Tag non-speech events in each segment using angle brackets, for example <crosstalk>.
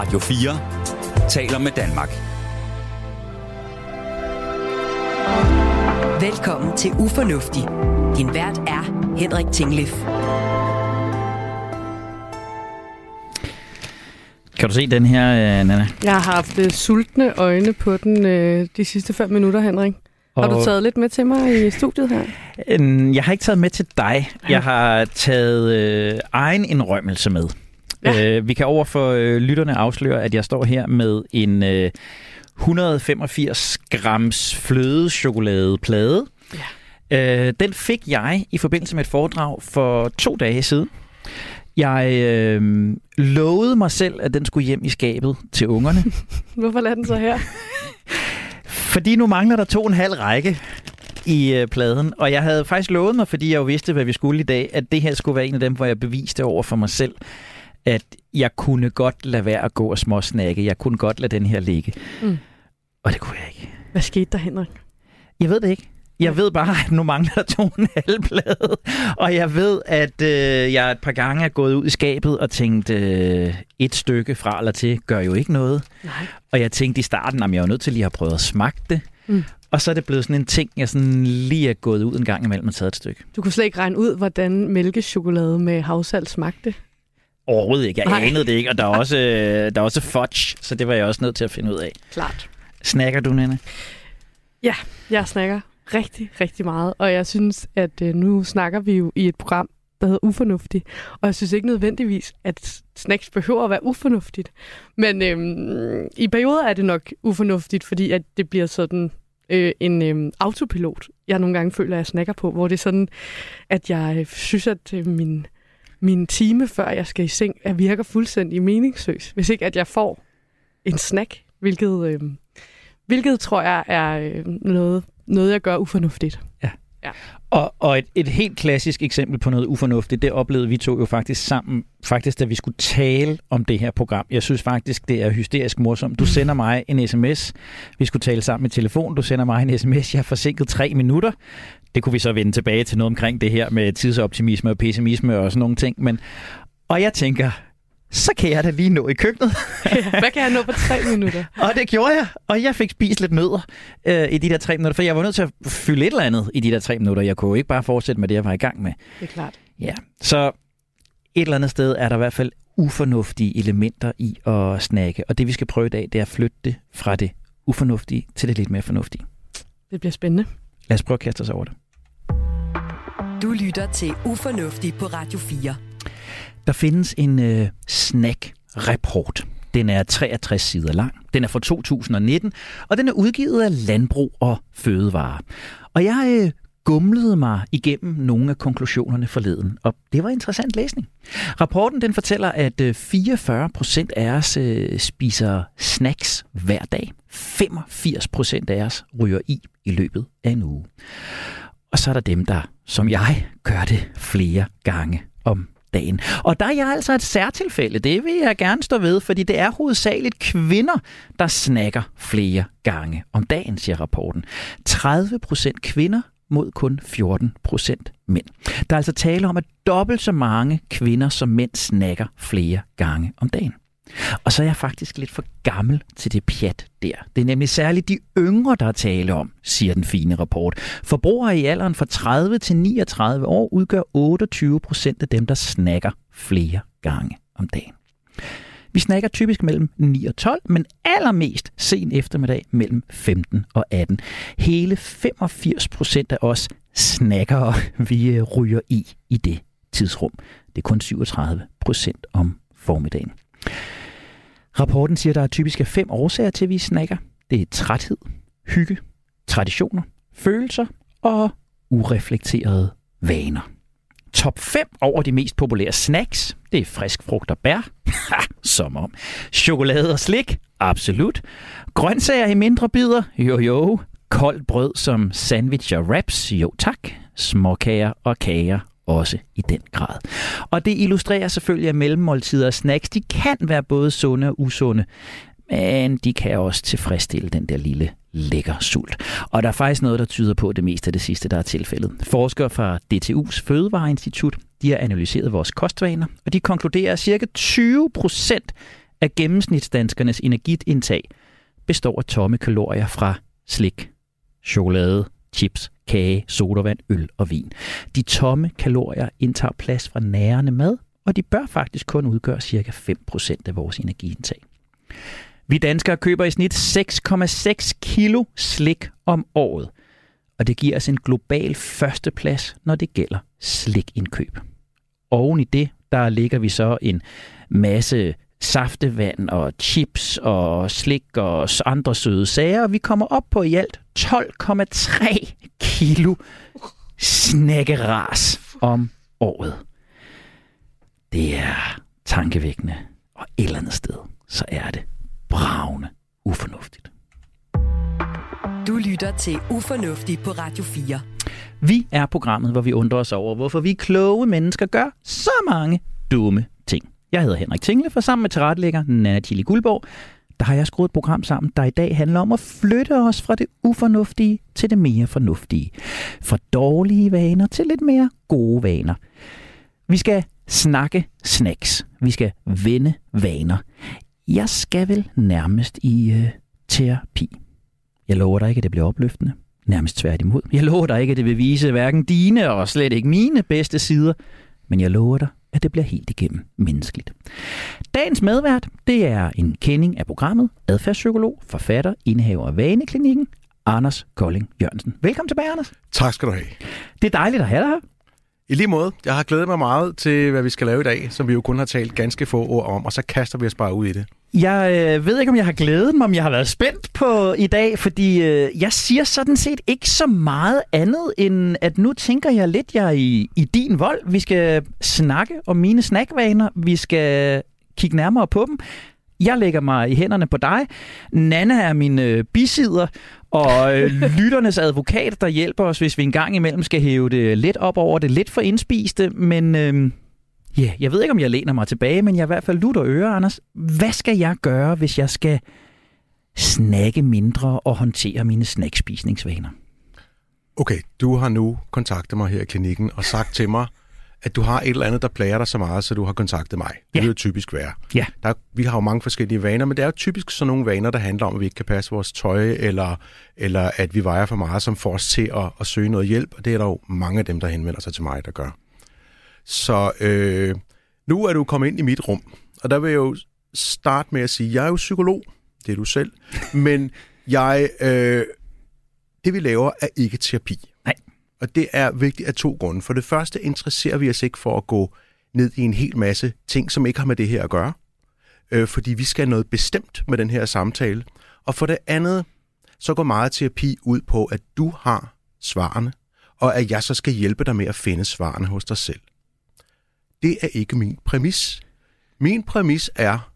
Radio 4 taler med Danmark. Velkommen til Ufornuftig. Din vært er Henrik Tinglif. Kan du se den her, øh, Nana? Jeg har haft øh, sultne øjne på den øh, de sidste fem minutter, Henrik. Har du Og- taget lidt med til mig i studiet her? Øhm, Jeg har ikke taget med til dig. Jeg har taget øh, egen indrømmelse med. Ja. Øh, vi kan over for øh, lytterne afsløre, at jeg står her med en øh, 185 grams flødeschokoladeplade. Ja. Øh, den fik jeg i forbindelse med et foredrag for to dage siden. Jeg øh, lovede mig selv, at den skulle hjem i skabet til ungerne. <laughs> Hvorfor lader den så her? <laughs> Fordi nu mangler der to og en halv række i øh, pladen, og jeg havde faktisk lovet mig, fordi jeg jo vidste, hvad vi skulle i dag, at det her skulle være en af dem, hvor jeg beviste over for mig selv, at jeg kunne godt lade være at gå og småsnakke. Jeg kunne godt lade den her ligge. Mm. Og det kunne jeg ikke. Hvad skete der, Henrik? Jeg ved det ikke. Jeg ved bare, at nu mangler der to og en halv plade. Og jeg ved, at øh, jeg et par gange er gået ud i skabet og tænkt, øh, et stykke fra eller til gør jo ikke noget. Nej. Og jeg tænkte i starten, at jeg var nødt til lige at have prøvet at smage det. Mm. Og så er det blevet sådan en ting, jeg sådan lige er gået ud en gang imellem og taget et stykke. Du kunne slet ikke regne ud, hvordan mælkechokolade med havsalt smagte. Overhovedet ikke. Jeg Nej. anede det ikke. Og der er, <laughs> også, øh, der er også fudge, så det var jeg også nødt til at finde ud af. Klart. Snakker du, Nana? Jeg snakker rigtig, rigtig meget, og jeg synes, at øh, nu snakker vi jo i et program, der hedder Ufornuftig, og jeg synes ikke nødvendigvis, at snacks behøver at være ufornuftigt. Men øhm, i perioder er det nok ufornuftigt, fordi at det bliver sådan øh, en øhm, autopilot, jeg nogle gange føler, at jeg snakker på, hvor det er sådan, at jeg øh, synes, at øh, min, min time, før jeg skal i seng, er virker fuldstændig meningsløs, hvis ikke at jeg får en snack, hvilket, øh, hvilket tror jeg er øh, noget, noget, jeg gør ufornuftigt. Og, og et, et helt klassisk eksempel på noget ufornuftigt, det oplevede vi to jo faktisk sammen, faktisk da vi skulle tale om det her program. Jeg synes faktisk, det er hysterisk morsomt. Du sender mig en sms. Vi skulle tale sammen i telefon. Du sender mig en sms. Jeg er forsinket tre minutter. Det kunne vi så vende tilbage til noget omkring det her med tidsoptimisme og pessimisme og sådan nogle ting. Men, og jeg tænker, så kan jeg da lige nå i køkkenet. <laughs> Hvad kan jeg nå på tre minutter? <laughs> Og det gjorde jeg, og jeg fik spist lidt nødder øh, i de der tre minutter, for jeg var nødt til at fylde et eller andet i de der tre minutter. Jeg kunne jo ikke bare fortsætte med det, jeg var i gang med. Det er klart. Ja, så et eller andet sted er der i hvert fald ufornuftige elementer i at snakke, og det vi skal prøve i dag, det er at flytte det fra det ufornuftige til det lidt mere fornuftige. Det bliver spændende. Lad os prøve at kaste os over det. Du lytter til Ufornuftig på Radio 4. Der findes en øh, snack-rapport. Den er 63 sider lang. Den er fra 2019, og den er udgivet af Landbrug og Fødevare. Og jeg øh, gumlede mig igennem nogle af konklusionerne forleden, og det var interessant læsning. Rapporten den fortæller, at øh, 44 procent af os øh, spiser snacks hver dag. 85 procent af os ryger i i løbet af en uge. Og så er der dem, der, som jeg, gør det flere gange om dagen. Og der er jeg altså et særtilfælde, det vil jeg gerne stå ved, fordi det er hovedsageligt kvinder, der snakker flere gange om dagen, siger rapporten. 30 procent kvinder mod kun 14 procent mænd. Der er altså tale om, at dobbelt så mange kvinder som mænd snakker flere gange om dagen. Og så er jeg faktisk lidt for gammel til det pjat der. Det er nemlig særligt de yngre, der er tale om, siger den fine rapport. Forbrugere i alderen fra 30 til 39 år udgør 28 procent af dem, der snakker flere gange om dagen. Vi snakker typisk mellem 9 og 12, men allermest sen eftermiddag mellem 15 og 18. Hele 85 procent af os snakker, vi øh, ryger i i det tidsrum. Det er kun 37 procent om formiddagen. Rapporten siger, at der er typisk fem årsager til, at vi snakker. Det er træthed, hygge, traditioner, følelser og ureflekterede vaner. Top 5 over de mest populære snacks, det er frisk frugt og bær. <laughs> Som om. Chokolade og slik, absolut. Grøntsager i mindre bidder, jo jo. Koldt brød som sandwich og wraps, jo tak. Småkager og kager, også i den grad. Og det illustrerer selvfølgelig, at mellemmåltider og snacks, de kan være både sunde og usunde, men de kan også tilfredsstille den der lille lækker sult. Og der er faktisk noget, der tyder på at det meste af det sidste, der er tilfældet. Forskere fra DTU's Fødevareinstitut, de har analyseret vores kostvaner, og de konkluderer, at cirka 20 procent af gennemsnitsdanskernes energiindtag består af tomme kalorier fra slik, chokolade, chips, kage, sodavand, øl og vin. De tomme kalorier indtager plads fra nærende mad, og de bør faktisk kun udgøre ca. 5% af vores energiindtag. Vi danskere køber i snit 6,6 kilo slik om året, og det giver os en global førsteplads, når det gælder slikindkøb. Oven i det, der ligger vi så en masse saftevand og chips og slik og andre søde sager, og vi kommer op på i alt 12,3 kilo snækkeras om året. Det er tankevækkende, og et eller andet sted, så er det bravende ufornuftigt. Du lytter til Ufornuftig på Radio 4. Vi er programmet, hvor vi undrer os over, hvorfor vi kloge mennesker gør så mange dumme. Jeg hedder Henrik Tingle, for sammen med tilrettelægger Nana Tilly Guldborg, der har jeg skruet et program sammen, der i dag handler om at flytte os fra det ufornuftige til det mere fornuftige. Fra dårlige vaner til lidt mere gode vaner. Vi skal snakke snacks. Vi skal vende vaner. Jeg skal vel nærmest i øh, terapi. Jeg lover dig ikke, at det bliver opløftende. Nærmest tværtimod. Jeg lover dig ikke, at det vil vise hverken dine og slet ikke mine bedste sider. Men jeg lover dig, at det bliver helt igennem menneskeligt. Dagens medvært, det er en kending af programmet, adfærdspsykolog, forfatter, indehaver af Vaneklinikken, Anders Kolding Jørgensen. Velkommen tilbage, Anders. Tak skal du have. Det er dejligt at have dig her. I lige måde, jeg har glædet mig meget til, hvad vi skal lave i dag, som vi jo kun har talt ganske få ord om, og så kaster vi os bare ud i det. Jeg øh, ved ikke, om jeg har glædet mig, om jeg har været spændt på i dag, fordi øh, jeg siger sådan set ikke så meget andet, end at nu tænker jeg lidt, jeg er i, i din vold. Vi skal snakke om mine snackvaner, vi skal kigge nærmere på dem. Jeg lægger mig i hænderne på dig. Nana er min øh, bisider, og øh, lytternes advokat, der hjælper os, hvis vi en gang imellem skal hæve det lidt op over det lidt for indspiste. Men øh, ja, yeah, jeg ved ikke, om jeg læner mig tilbage, men jeg er i hvert fald lutter øre, Anders. Hvad skal jeg gøre, hvis jeg skal snakke mindre og håndtere mine snackspisningsvaner? Okay, du har nu kontaktet mig her i klinikken og sagt til mig, at du har et eller andet, der plager dig så meget, så du har kontaktet mig. Det Ja. vil jo typisk være. Ja. Der, vi har jo mange forskellige vaner, men det er jo typisk sådan nogle vaner, der handler om, at vi ikke kan passe vores tøj, eller, eller at vi vejer for meget, som får os til at, at søge noget hjælp, og det er der jo mange af dem, der henvender sig til mig, der gør. Så øh, nu er du kommet ind i mit rum, og der vil jeg jo starte med at sige, at jeg er jo psykolog, det er du selv, <laughs> men jeg, øh, det vi laver er ikke terapi. Og det er vigtigt af to grunde. For det første interesserer vi os ikke for at gå ned i en hel masse ting, som ikke har med det her at gøre. Øh, fordi vi skal noget bestemt med den her samtale. Og for det andet, så går meget terapi ud på, at du har svarene, og at jeg så skal hjælpe dig med at finde svarene hos dig selv. Det er ikke min præmis. Min præmis er,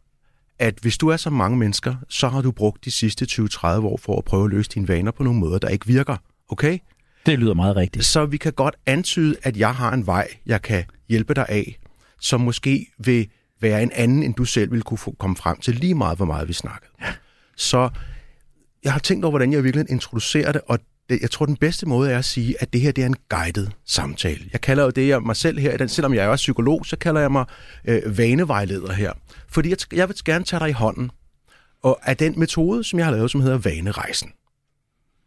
at hvis du er som mange mennesker, så har du brugt de sidste 20-30 år for at prøve at løse dine vaner på nogle måder, der ikke virker. Okay? Det lyder meget rigtigt. Så vi kan godt antyde, at jeg har en vej, jeg kan hjælpe dig af, som måske vil være en anden, end du selv ville kunne komme frem til, lige meget hvor meget vi snakkede. Så jeg har tænkt over, hvordan jeg virkelig introducerer det, og det, jeg tror, den bedste måde er at sige, at det her det er en guided samtale. Jeg kalder jo det jeg mig selv her, selvom jeg er psykolog, så kalder jeg mig øh, vanevejleder her. Fordi jeg, jeg vil gerne tage dig i hånden, og af den metode, som jeg har lavet, som hedder vanerejsen,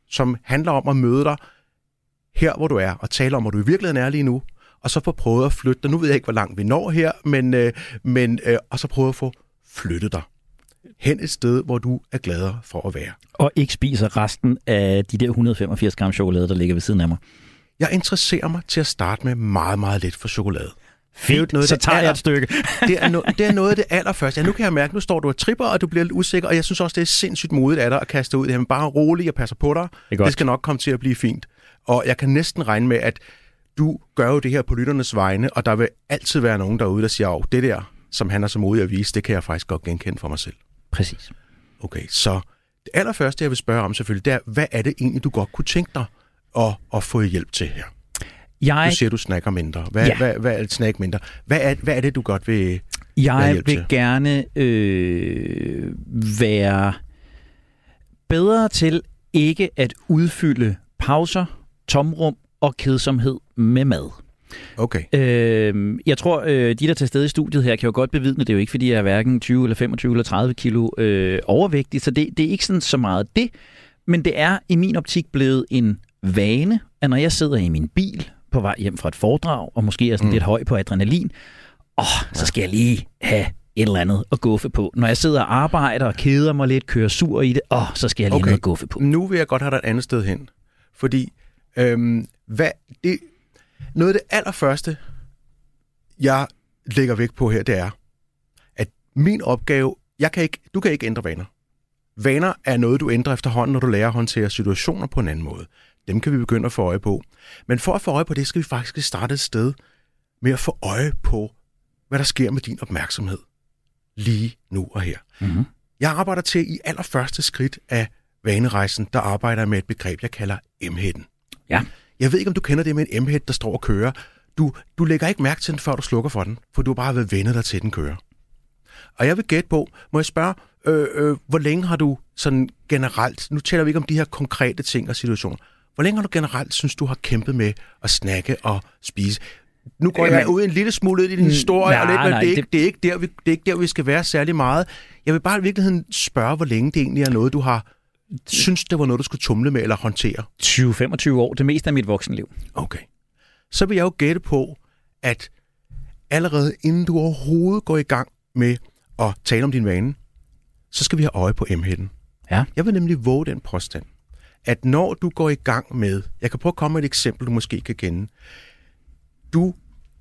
som handler om at møde dig her, hvor du er, og tale om, hvor du i virkeligheden er lige nu, og så få prøvet at flytte dig. Nu ved jeg ikke, hvor langt vi når her, men, øh, men øh, og så prøve at få flyttet dig hen et sted, hvor du er gladere for at være. Og ikke spiser resten af de der 185 gram chokolade, der ligger ved siden af mig. Jeg interesserer mig til at starte med meget, meget lidt for chokolade. Fint, noget, så det tager jeg aller- et stykke. <laughs> Det er, no, det er noget af det allerførste. Ja, nu kan jeg mærke, nu står du og tripper, og du bliver lidt usikker, og jeg synes også, det er sindssygt modigt af dig at kaste ud. Jamen, bare rolig og passer på dig. godt. det skal nok komme til at blive fint. Og jeg kan næsten regne med, at du gør jo det her på lytternes vegne, og der vil altid være nogen derude, der siger, at det der, som han er så modig at vise, det kan jeg faktisk godt genkende for mig selv. Præcis. Okay, så det allerførste, jeg vil spørge om selvfølgelig, det er, hvad er det egentlig, du godt kunne tænke dig at, at få hjælp til her? Jeg, Du siger, du snakker mindre. Hvad, Ja. hvad, hvad er et snack mindre? Hvad er, hvad er det, du godt vil... Jeg vil til? gerne øh, være bedre til ikke at udfylde pauser, tomrum og kedsomhed med mad. Okay. Øh, jeg tror, øh, de, der tager sted i studiet her, kan jo godt bevidne, det er jo ikke, fordi jeg er hverken 20 eller 25 eller 30 kilo øh, overvægtig, så det, det er ikke sådan så meget det. Men det er i min optik blevet en vane, at når jeg sidder i min bil på vej hjem fra et foredrag, og måske er sådan mm. lidt høj på adrenalin, åh, så skal jeg lige have et eller andet at guffe på. Når jeg sidder og arbejder og keder mig lidt, kører sur i det, åh, så skal jeg lige okay. have noget at guffe på. Nu vil jeg godt have dig et andet sted hen. Fordi øhm, hvad, det, noget af det allerførste, jeg lægger vægt på her, det er, at min opgave, jeg kan ikke, du kan ikke ændre vaner. Vaner er noget, du ændrer efterhånden, når du lærer at håndtere situationer på en anden måde. Dem kan vi begynde at få øje på. Men for at få øje på det, skal vi faktisk starte et sted med at få øje på, hvad der sker med din opmærksomhed lige nu og her. Mm-hmm. Jeg arbejder til i allerførste skridt af vanerejsen, der arbejder med et begreb, jeg kalder M-hætten. Ja. Jeg ved ikke, om du kender det med en M-hæt, der står og kører. Du, du lægger ikke mærke til den, før du slukker for den, for du har bare været vendet dig til, den kører. Og jeg vil gætte på, må jeg spørge, øh, øh, hvor længe har du sådan generelt, nu taler vi ikke om de her konkrete ting og situationer, hvor længe har du generelt synes, du har kæmpet med at snakke og spise? Nu går jeg ud en lille smule ud i din historie, nej, og lidt, men nej, det, er ikke, det- det, er ikke der, vi, det er ikke der, vi skal være særlig meget. Jeg vil bare i virkeligheden spørge, hvor længe det egentlig er noget, du har synes, det var noget, du skulle tumle med eller håndtere. 20-25 år, det meste af mit voksenliv. Okay. Så vil jeg jo gætte på, at allerede inden du overhovedet går i gang med at tale om din vane, så skal vi have øje på M-hætten. Ja. Jeg vil nemlig våge den påstand, at når du går i gang med, jeg kan prøve at komme med et eksempel, du måske kan kende. Du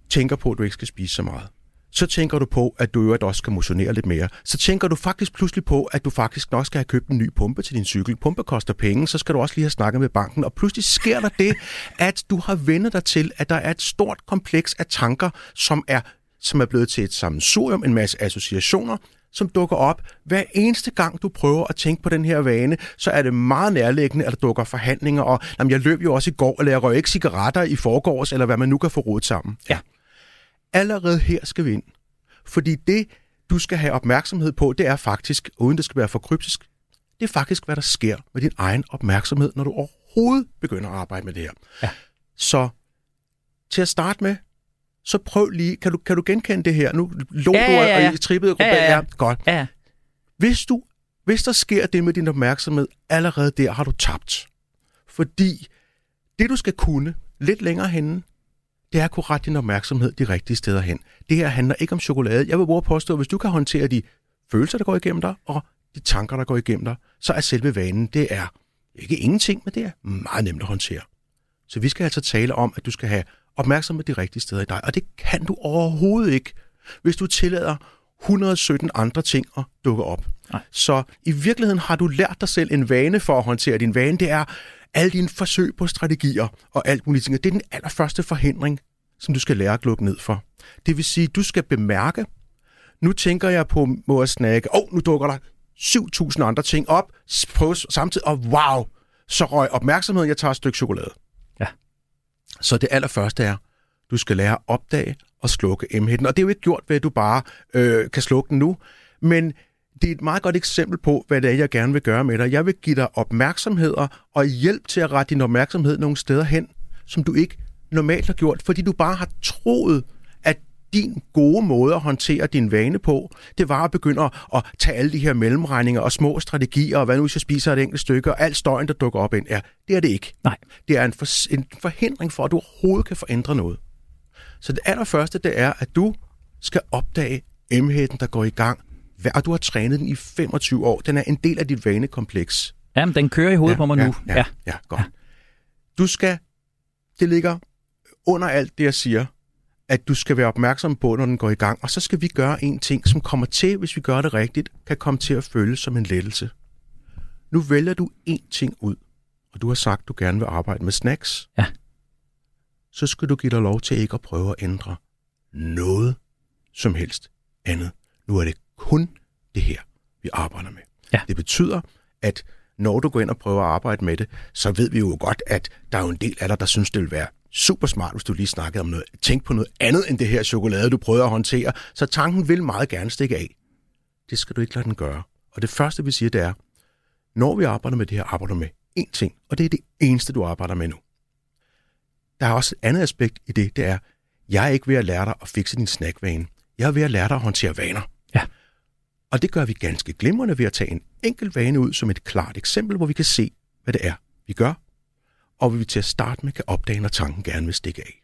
tænker på, at du ikke skal spise så meget. Så tænker du på, at du øvrigt også skal motionere lidt mere. Så tænker du faktisk pludselig på, at du faktisk nok skal have købt en ny pumpe til din cykel. Pumpe koster penge, så skal du også lige have snakket med banken. Og pludselig sker der det, <laughs> at du har vendt dig til, at der er et stort kompleks af tanker, som er, som er blevet til et sammensurium, en masse associationer, som dukker op. Hver eneste gang, du prøver at tænke på den her vane, så er det meget nærliggende, at der dukker forhandlinger, og jamen, jeg løb jo også i går, eller jeg røg ikke cigaretter i forgårs, eller hvad man nu kan få rodet sammen. Ja. Allerede her skal vi ind. Fordi det, du skal have opmærksomhed på, det er faktisk, uden det skal være for kryptisk, det er faktisk, hvad der sker med din egen opmærksomhed, når du overhovedet begynder at arbejde med det her. Ja. Så til at starte med, så prøv lige, kan du, kan du genkende det her? Nu lå Ja, du ja, ja, ja. og i trippet. Ja, ja, ja. godt. Ja, Hvis, du, hvis der sker det med din opmærksomhed, allerede der har du tabt. Fordi det, du skal kunne lidt længere henne, det er at kunne rette din opmærksomhed de rigtige steder hen. Det her handler ikke om chokolade. Jeg vil at påstå, at hvis du kan håndtere de følelser, der går igennem dig, og de tanker, der går igennem dig, så er selve vanen, det er ikke ingenting, men det er meget nemt at håndtere. Så vi skal altså tale om, at du skal have opmærksomhed de rigtige steder i dig, og det kan du overhovedet ikke, hvis du tillader 117 andre ting at dukke op. Nej. Så i virkeligheden har du lært dig selv en vane for at håndtere din vane. Det er alle dine forsøg på strategier og alt muligt. ting. Det er den allerførste forhindring, som du skal lære at lukke ned for. Det vil sige, du skal bemærke, nu tænker jeg på må at snakke, åh, oh, nu dukker der 7.000 andre ting op på samtidig, og wow, så røg opmærksomheden, jeg tager et stykke chokolade. Ja. Så det allerførste er, du skal lære at opdage og slukke M-hætten. Og det er jo ikke gjort ved, at du bare øh, kan slukke den nu, men det er et meget godt eksempel på, hvad det er, jeg gerne vil gøre med dig. Jeg vil give dig opmærksomheder og hjælp til at rette din opmærksomhed nogle steder hen, som du ikke normalt har gjort, fordi du bare har troet, at din gode måde at håndtere din vane på, det var at begynde at, at tage alle de her mellemregninger og små strategier, og hvad nu hvis jeg spiser et enkelt stykke, og alt støjen, der dukker op ind. Ja, det er det ikke. Nej. Det er en, for, en forhindring for, at du overhovedet kan forændre noget. Så det allerførste, det er, at du skal opdage M-hætten, der går i gang. Og du har trænet den i 25 år. Den er en del af dit vanekompleks. Jamen, den kører i hovedet på mig ja, nu. Ja, ja, ja godt. Du skal, det ligger under alt det, jeg siger, at du skal være opmærksom på, når den går i gang. Og så skal vi gøre en ting, som kommer til, hvis vi gør det rigtigt, kan komme til at føles som en lettelse. Nu vælger du én ting ud, og du har sagt, du gerne vil arbejde med snacks. Ja. Så skal du give dig lov til ikke at prøve at ændre noget som helst andet. Nu er det kun det her, vi arbejder med. Ja. Det betyder, at når du går ind og prøver at arbejde med det, så ved vi jo godt, at der er jo en del af dig, der synes, det vil være super smart, hvis du lige snakkede om noget. Tænk på noget andet end det her chokolade, du prøver at håndtere. Så tanken vil meget gerne stikke af. Det skal du ikke lade den gøre. Og det første, vi siger, det er, når vi arbejder med det her, arbejder med én ting, og det er det eneste, du arbejder med nu. Der er også et andet aspekt i det, det er, Jeg er ikke ved at lære dig at fikse din snackvane. Jeg er ved at lære dig at håndtere vaner. Ja. Og det gør vi ganske glimrende ved at tage en enkelt vane ud som et klart eksempel, hvor vi kan se, hvad det er, vi gør, og vi til at starte med kan opdage, når tanken gerne vil stikke af.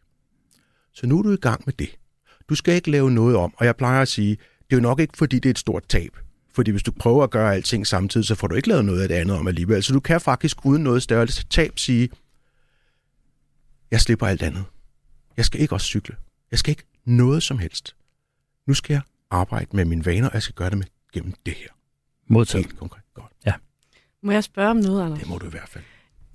Så nu er du i gang med det. Du skal ikke lave noget om, og jeg plejer at sige, det er jo nok ikke, fordi det er et stort tab. Fordi hvis du prøver at gøre alting samtidig, så får du ikke lavet noget af det andet om alligevel. Så du kan faktisk uden noget større tab sige, jeg slipper alt andet. Jeg skal ikke også cykle. Jeg skal ikke noget som helst. Nu skal jeg arbejde med mine vaner, og jeg skal gøre det med gennem det her. Modtaget. Helt konkret. Godt. Må jeg spørge om noget, Anders? Det må du i hvert fald.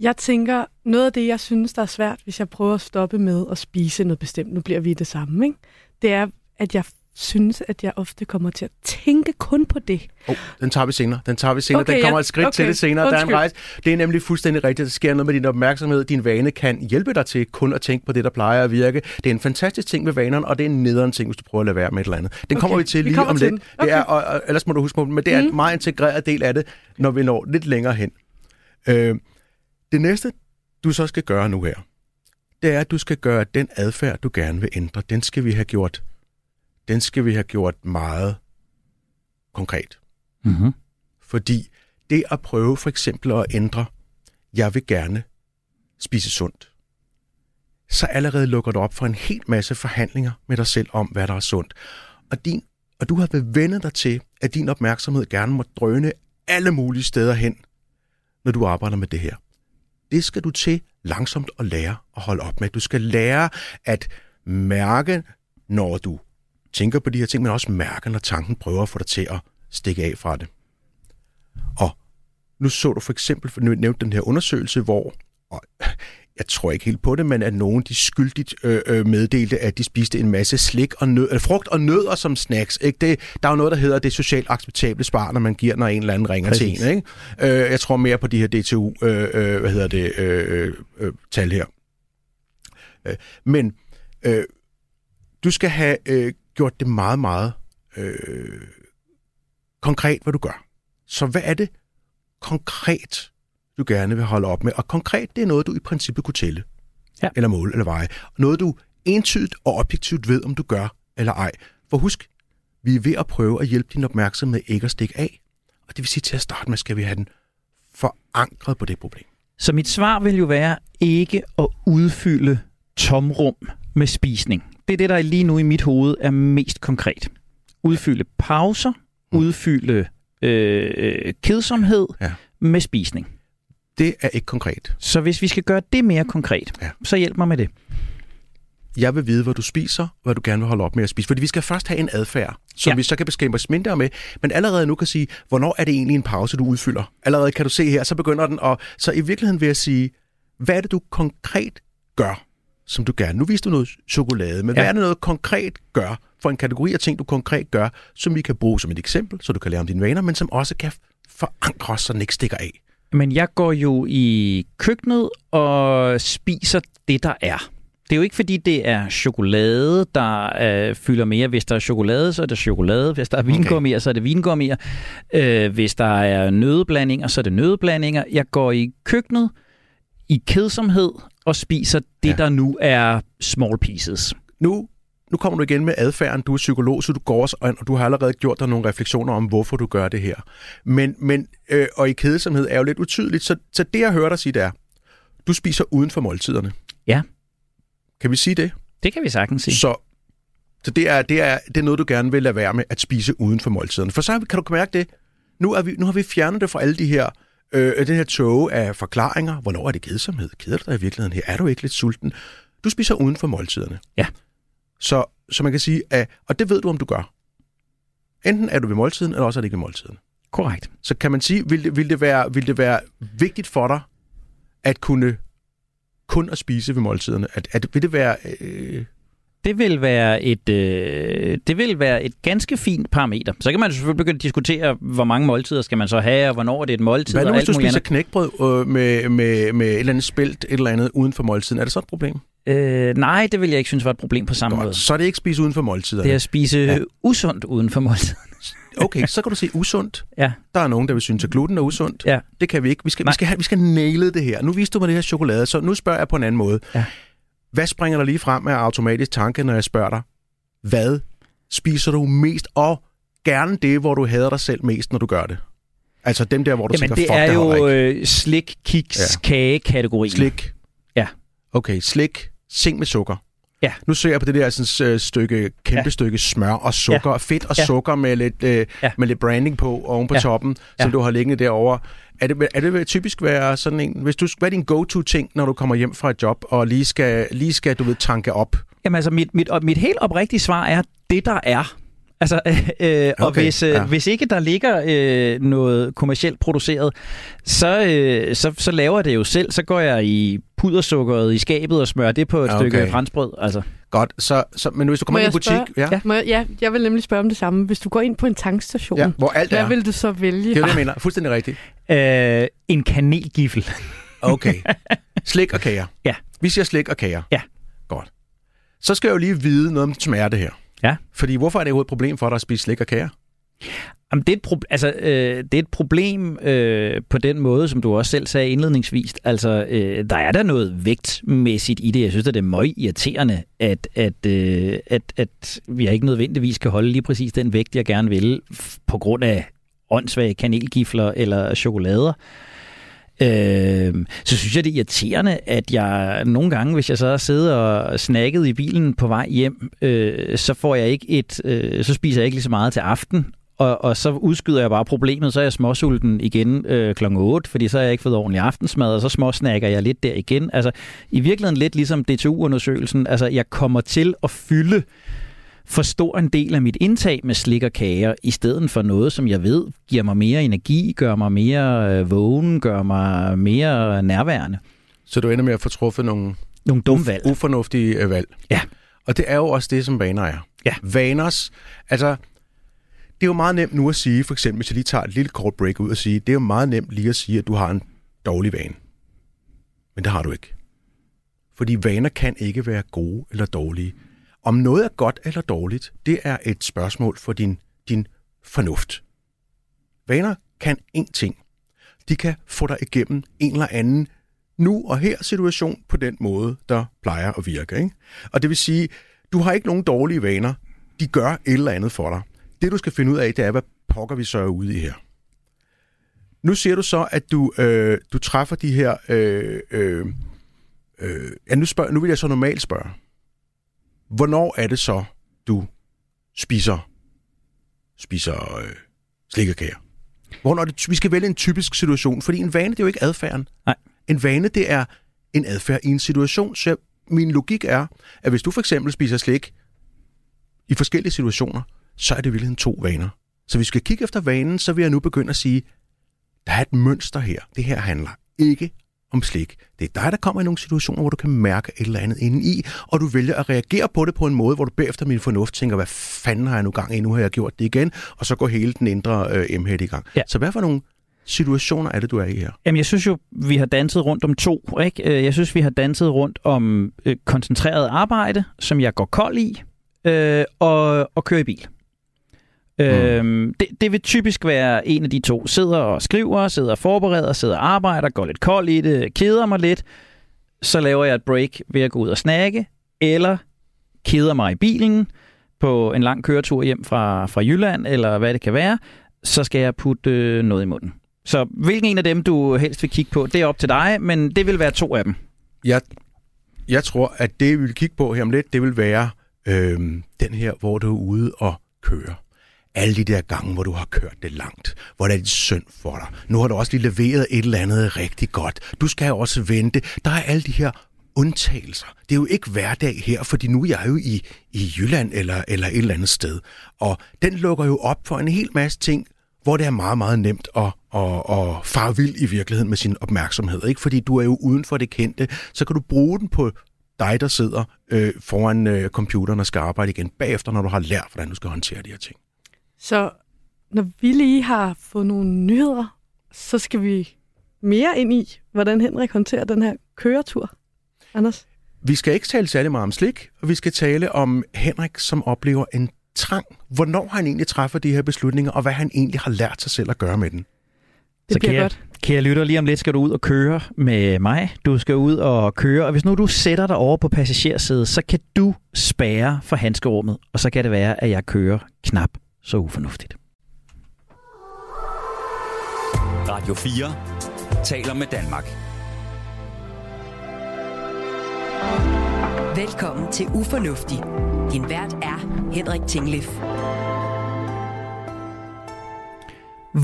Jeg tænker, noget af det, jeg synes, der er svært, hvis jeg prøver at stoppe med at spise noget bestemt, nu bliver vi det samme, ikke? det er, at jeg synes, at jeg ofte kommer til at tænke kun på det. Oh, den tager vi senere. Den tager vi senere. Okay, den kommer ja. et skridt Okay, til det senere. Der er en undskyld. rejse. Det er nemlig fuldstændig rigtigt. Der sker noget med din opmærksomhed. Din vane kan hjælpe dig til kun at tænke på det, der plejer at virke. Det er en fantastisk ting ved vanerne, og det er en nederen ting, hvis du prøver at lade være med et eller andet. Den Okay, kommer vi til vi lige kommer om til lidt. den. Det er, Okay. og, og, ellers må du huske på, men det er en Mm. meget integreret del af det, når vi når lidt længere hen. Øh, det næste, du så skal gøre nu her, det er, at du skal gøre den adfærd, du gerne vil ændre, den skal vi have gjort, den skal vi have gjort meget konkret. Mm-hmm. Fordi det at prøve for eksempel at ændre, jeg vil gerne spise sundt, så allerede lukker du op for en hel masse forhandlinger med dig selv om, hvad der er sundt. Og, din, og du har bevendet dig til, at din opmærksomhed gerne må drøne alle mulige steder hen, når du arbejder med det her. Det skal du til langsomt at lære at holde op med. Du skal lære at mærke, når du tænker på de her ting, men også mærke, når tanken prøver at få dig til at stikke af fra det. Og nu så du for eksempel, nu nævnte den her undersøgelse, hvor, og jeg tror ikke helt på det, men at nogen de skyldigt øh, øh, meddelte, at de spiste en masse slik og nød, eller frugt og nødder som snacks. Ikke? Det, der er jo noget, der hedder det socialt acceptable spar, når man giver, når en eller anden ringer Præcis. til en. Ikke? Øh, jeg tror mere på de her DTU, øh, øh, hvad hedder det, øh, øh, tal her. Øh, men øh, du skal have øh, gjort det meget, meget øh, konkret, hvad du gør. Så hvad er det konkret, du gerne vil holde op med? Og konkret, det er noget, du i princippet kunne tælle. Ja. Eller måle, eller veje. Noget, du entydigt og objektivt ved, om du gør eller ej. For husk, vi er ved at prøve at hjælpe din opmærksomhed ikke at stikke af. Og det vil sige, til at starte med, skal vi have den forankret på det problem. Så mit svar vil jo være ikke at udfylde tomrum med spisning. Det er det, der lige nu i mit hoved er mest konkret. Udfylde pauser, Mm. udfylde øh, øh, kedsomhed Ja. med spisning. Det er ikke konkret. Så hvis vi skal gøre det mere konkret, Ja. så hjælp mig med det. Jeg vil vide, hvad du spiser, og hvad du gerne vil holde op med at spise. Fordi vi skal først have en adfærd, som Ja. vi så kan beskæmpe os mindre med. Men allerede nu kan sige, hvornår er det egentlig en pause, du udfylder? Allerede kan du se her, så begynder den. Og så i virkeligheden vil jeg sige, hvad er det, du konkret gør, som du gerne... Nu viste du noget chokolade, men. Ja. hvad er det noget konkret gør for en kategori af ting, du konkret gør, som vi kan bruge som et eksempel, så du kan lære om dine vaner, men som også kan forankre os, så den ikke stikker af. Men jeg går jo i køkkenet og spiser det, der er. Det er jo ikke, fordi det er chokolade, der øh, fylder mere. Hvis der er chokolade, så er det chokolade. Hvis der er vingummier, okay. så er det vingummier. Øh, hvis der er nødeblandinger, så er det nødeblandinger. Jeg går i køkkenet i kedsomhed og spiser det, Ja. der nu er small pieces. nu, nu kommer du igen med adfærden. Du er psykolog, så du går også, og du har allerede gjort dig nogle refleksioner om, hvorfor du gør det her. Men, men øh, og i kedsomhed er jo lidt utydeligt, så, så det jeg hører dig sige, det er, du spiser uden for måltiderne. Ja. Kan vi sige det? Det kan vi sagtens sige. Så, så det, er, det, er, det er noget, du gerne vil lade være med at spise uden for måltiderne. For så kan du mærke det. Nu, er vi, nu har vi fjernet det fra alle de her øh, den her tåge af forklaringer. Hvornår er det kedsomhed? Keder du dig i virkeligheden her? Er du ikke lidt sulten? Du spiser uden for måltiderne. Ja. Så, så man kan sige, at, og det ved du, om du gør. Enten er du ved måltiden, eller også er det ikke ved måltiden. Korrekt. Så kan man sige, vil det, vil det, være, vil det være vigtigt for dig, at kunne kun at spise ved måltiderne? At, at, vil det være... Øh, Det vil være et øh, det vil være et ganske fint parameter. Så kan man selvfølgelig begynde at diskutere, hvor mange måltider skal man så have, og hvornår er det et måltid, hvad nu, og hvis alt du muligt spiser andet. knækbrød øh, med, med, med et eller andet spælt, et eller andet uden for måltiden? Er det så et problem? Øh, nej, det vil jeg ikke synes var et problem på samme måde. Godt. Så er det ikke spise uden for måltiderne? Det er at spise Ja. usundt uden for måltid. <laughs> Okay, så kan du se usundt. Ja. Der er nogen, der vil synes, at gluten er usundt. Ja. Det kan vi ikke. Vi skal, vi skal, have, vi skal næle det her. Nu viste du mig det her chokolade, så nu spørger jeg på en anden måde. Ja. hvad springer der lige frem af automatisk tanke, når jeg spørger dig, hvad spiser du mest, og gerne det, hvor du hader dig selv mest, når du gør det? Altså dem der, hvor du Jamen, tænker, det fuck, er det jo øh, slik, kiks, Ja. kage kategorien. Slik. Ja. Okay, slik. Sing med sukker. Ja. Nu ser jeg på det der sådan, øh, stykke, kæmpe Ja. stykke smør og sukker, ja. fedt og Ja. sukker med lidt, øh, Ja. med lidt branding på oven på Ja. toppen, som Ja. du har liggende derovre. Er det, er det typisk være sådan en, hvis du, hvad er din go-to-ting, når du kommer hjem fra et job, og lige skal, lige skal du ved, tanke op? Jamen altså, mit, mit, mit helt oprigtige svar er, det der er. Altså, <laughs> øh, og Okay, hvis, øh, ja. hvis ikke der ligger øh, noget kommercielt produceret, så, øh, så, så laver jeg det jo selv. Så går jeg i pudersukkeret i skabet og smører det på et Ja, stykke okay. franskbrød. Altså. Godt, så, så, men hvis du kommer ind i en butik, jeg ja, Ja. Må jeg, ja, jeg vil nemlig spørge om det samme. Hvis du går ind på en tankstation, ja, hvor alt hvad er, vil du så vælge? det er det, jeg mener, fuldstændig rigtigt. Øh, en kanelgiffel. <laughs> Okay, slik og kager. Ja. Vi siger slik og kager. Ja. Godt. Så skal jeg jo lige vide noget om smerte her. Ja. Fordi hvorfor er det overhovedet et problem for dig at spise slik og kager? Jamen, det, er et pro- altså, øh, det er et problem øh, på den måde, som du også selv sagde indledningsvis. Altså, øh, der er der noget vægtmæssigt i det. Jeg synes, at det er møg irriterende, at, at, øh, at, at vi ikke nødvendigvis kan holde lige præcis den vægt, jeg gerne vil, på grund af åndssvage kanelgifler eller chokolader. Øh, Øhm, så synes jeg, det er irriterende, at jeg nogle gange, hvis jeg så sidder og snakket i bilen på vej hjem, øh, så får jeg ikke et, øh, så spiser jeg ikke lige så meget til aften, og, og så udskyder jeg bare problemet, så er jeg småsulten igen øh, kl. 8, fordi så har jeg ikke fået ordentlig aftensmad, og så småsnakker jeg lidt der igen. Altså, i virkeligheden lidt ligesom DTU-undersøgelsen, altså, jeg kommer til at fylde for stor en del af mit indtag med slik og kager, i stedet for noget, som jeg ved giver mig mere energi, gør mig mere øh, vågen, gør mig mere nærværende. Så du ender med at få truffet nogle Nogle dumme valg. ufornuftige øh, valg. Ja. Og det er jo også det, som vaner er. Ja. Vaners, altså, det er jo meget nemt nu at sige, for eksempel, hvis jeg lige tager et lille kort break ud og sige, det er jo meget nemt lige at sige, at du har en dårlig vane. Men det har du ikke. Fordi vaner kan ikke være gode eller dårlige. Om noget er godt eller dårligt, det er et spørgsmål for din, din fornuft. Vaner kan én ting. De kan få dig igennem en eller anden nu og her situation på den måde, der plejer at virke. Ikke? Og det vil sige, du har ikke nogen dårlige vaner. De gør et eller andet for dig. Det, du skal finde ud af, det er, hvad pokker vi så er ude i her. Nu ser du så, at du, øh, du træffer de her... Øh, øh, øh, ja, nu, spørg, nu vil jeg så normalt spørge. Hvornår er det så, du spiser, spiser øh, slikkekager? Hvornår er det, vi skal vælge en typisk situation, fordi en vane, det er jo ikke adfærden. Nej. En vane, det er en adfærd i en situation. Så min logik er, at hvis du for eksempel spiser slik i forskellige situationer, så er det virkelig to vaner. Så hvis vi skal kigge efter vanen, så vil jeg nu begynde at sige, der er et mønster her. Det her handler ikke om slik. Det er dig, der kommer i nogle situationer, hvor du kan mærke et eller andet inden i, og du vælger at reagere på det på en måde, hvor du bagefter min fornuft tænker, hvad fanden har jeg nu gang i? Nu har jeg gjort det igen, og så går hele den indre øh, m i gang. Ja. Så hvad for nogle situationer er det, du er i her? Jamen, jeg synes jo, vi har danset rundt om to. Ikke? Øh, Jeg synes, vi har danset rundt om øh, koncentreret arbejde, som jeg går kold i, øh, og, og kører i bil. Mm. Øhm, det, det vil typisk være en af de to. Sidder og skriver, sidder og forbereder, sidder og arbejder, går lidt kold i det, keder mig lidt. Så laver jeg et break ved at gå ud og snakke, eller keder mig i bilen på en lang køretur hjem fra, fra Jylland, eller hvad det kan være. Så skal jeg putte øh, noget i munden. Så hvilken en af dem, du helst vil kigge på, det er op til dig, men det vil være to af dem. Jeg, jeg tror, at det, vi vil kigge på her om lidt, det vil være øh, den her, hvor du er ude og køre. Alle de der gange, hvor du har kørt det langt, hvor det er lidt synd for dig. Nu har du også lige leveret et eller andet rigtig godt. Du skal jo også vente. Der er alle de her undtagelser. Det er jo ikke hverdag her, fordi nu er jeg jo i, i Jylland eller, eller et eller andet sted. Og den lukker jo op for en hel masse ting, hvor det er meget, meget nemt at, at, at fare vild i virkeligheden med sin opmærksomhed. Ikke? Fordi du er jo uden for det kendte, så kan du bruge den på dig, der sidder øh, foran øh, computeren og skal arbejde igen bagefter, når du har lært, hvordan du skal håndtere de her ting. Så når vi lige har fået nogle nyheder, så skal vi mere ind i, hvordan Henrik håndterer den her køretur. Anders? Vi skal ikke tale særlig meget om slik, og vi skal tale om Henrik, som oplever en trang. Hvornår han egentlig træffer de her beslutninger, og hvad han egentlig har lært sig selv at gøre med den. Det Så bliver kære, godt. Kære lytter, lige om lidt skal du ud og køre med mig. Du skal ud og køre, og hvis nu du sætter dig over på passagersædet, så kan du spærre for handskerummet, og så kan det være, at jeg kører knap så ufornuftigt. Radio 4 taler med Danmark. Velkommen til Ufornuftig. Din vært er Henrik Tinglif.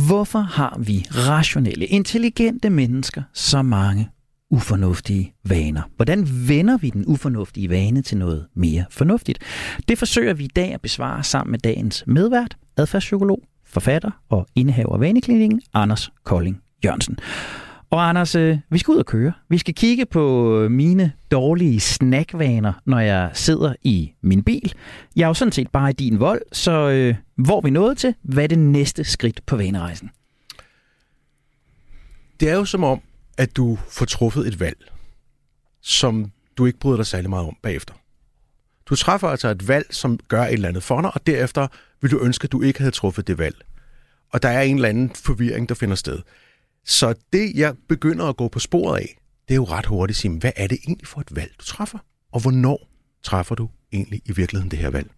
Hvorfor har vi rationelle, intelligente mennesker så mange ufornuftige vaner? Hvordan vender vi den ufornuftige vane til noget mere fornuftigt? Det forsøger vi i dag at besvare sammen med dagens medvært, adfærdspsykolog, forfatter og indehaver af Vaneklinikken, Anders Kolding Jørgensen. Og Anders, øh, vi skal ud og køre. Vi skal kigge på mine dårlige snackvaner, når jeg sidder i min bil. Jeg er jo sådan set bare i din vold, så øh, hvor er vi nået til? Hvad er det næste skridt på vanerejsen? Det er jo som om, at du får truffet et valg, som du ikke bryder dig særlig meget om bagefter. Du træffer altså et valg, som gør et eller andet for dig, og derefter vil du ønske, at du ikke havde truffet det valg. Og der er en eller anden forvirring, der finder sted. Så det, jeg begynder at gå på sporet af, det er jo ret hurtigt at sige, hvad er det egentlig for et valg, du træffer? Og hvornår træffer du egentlig i virkeligheden det her valg?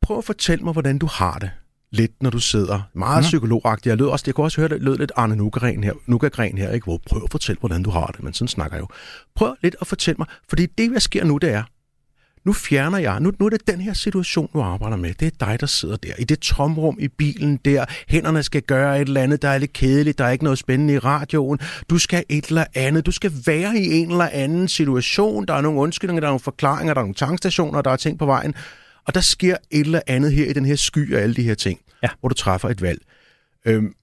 Prøv at fortælle mig, hvordan du har det lidt, når du sidder meget mm. psykologagtigt. Jeg, lød også, jeg kunne også høre, det lød lidt Arne Nukagren her, Nukagren her ikke? Hvor, prøv at fortælle, hvordan du har det, men sådan snakker jeg jo. Prøv lidt at fortælle mig, fordi det, der sker nu, det er, nu fjerner jeg, nu, nu er det den her situation, du arbejder med. Det er dig, der sidder der, i det tomrum i bilen der. Hænderne skal gøre et eller andet, der er lidt kedeligt, der er ikke noget spændende i radioen. Du skal et eller andet, du skal være i en eller anden situation. Der er nogle undskyldninger, der er nogle forklaringer, der er nogle tankstationer, der er ting på vejen. Og der sker et eller andet her i den her sky og alle de her ting, Ja. hvor du træffer et valg. Øhm,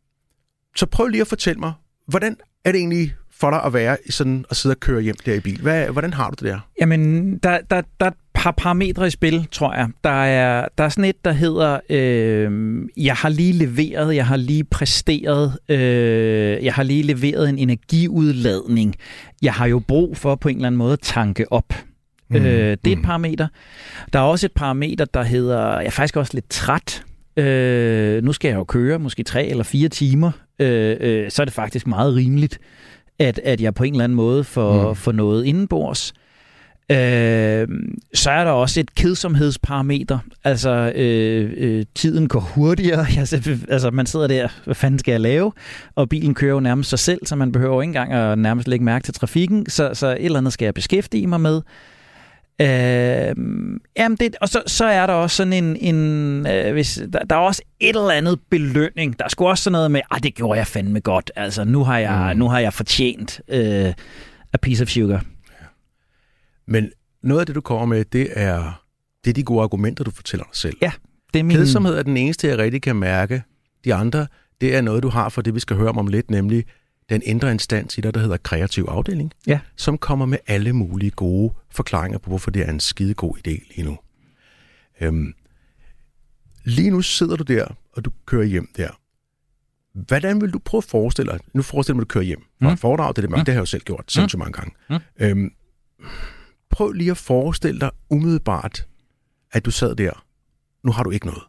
så prøv lige at fortælle mig, hvordan er det egentlig for dig at være sådan og sidde og køre hjem der i bil? Hvad, hvordan har du det der? Jamen, der, der, der er et par parametre i spil, tror jeg. Der er, der er sådan et, der hedder, øh, jeg har lige leveret, jeg har lige præsteret, øh, jeg har lige leveret en energiudladning. Jeg har jo brug for på en eller anden måde at tanke op. Mm. Øh, det er et parameter. Der er også et parameter, der hedder, jeg er faktisk også lidt træt. Øh, nu skal jeg jo køre måske tre eller fire timer. Øh, øh, så er det faktisk meget rimeligt, at, at jeg på en eller anden måde får, mm. får noget indenbords. Øh, så er der også et kedsomhedsparameter. Altså, øh, øh, tiden går hurtigere. <laughs> Altså, man sidder der, hvad fanden skal jeg lave? Og bilen kører jo nærmest sig selv, så man behøver ikke engang at nærmest lægge mærke til trafikken. Så, så et eller andet skal jeg beskæftige mig med. Øh, jamen det, og så, så er der også sådan en, en øh, hvis, der, der er også et eller andet belønning. Der er sgu også sådan noget med, ah, det gjorde jeg fandme godt. Altså, nu har jeg, mm. nu har jeg fortjent øh, a piece of sugar. Men noget af det, du kommer med, det er, det er de gode argumenter, du fortæller dig selv. Ja, det er min... Kedsomhed er den eneste, jeg rigtig kan mærke. De andre, det er noget, du har for det, vi skal høre om om lidt, nemlig den indre instans i dig, der hedder kreativ afdeling, Ja. som kommer med alle mulige gode forklaringer på, hvorfor det er en skide god idé lige nu. Øhm, lige nu sidder du der, og du kører hjem der. Hvordan vil du prøve at forestille dig, nu forestiller mig, at du kører hjem fra Mm. et foredrag, det, er det, Mm. det har jeg jo selv gjort sindssygt mange gange. Mm. Øhm, prøv lige at forestille dig umiddelbart, at du sad der. Nu har du ikke noget.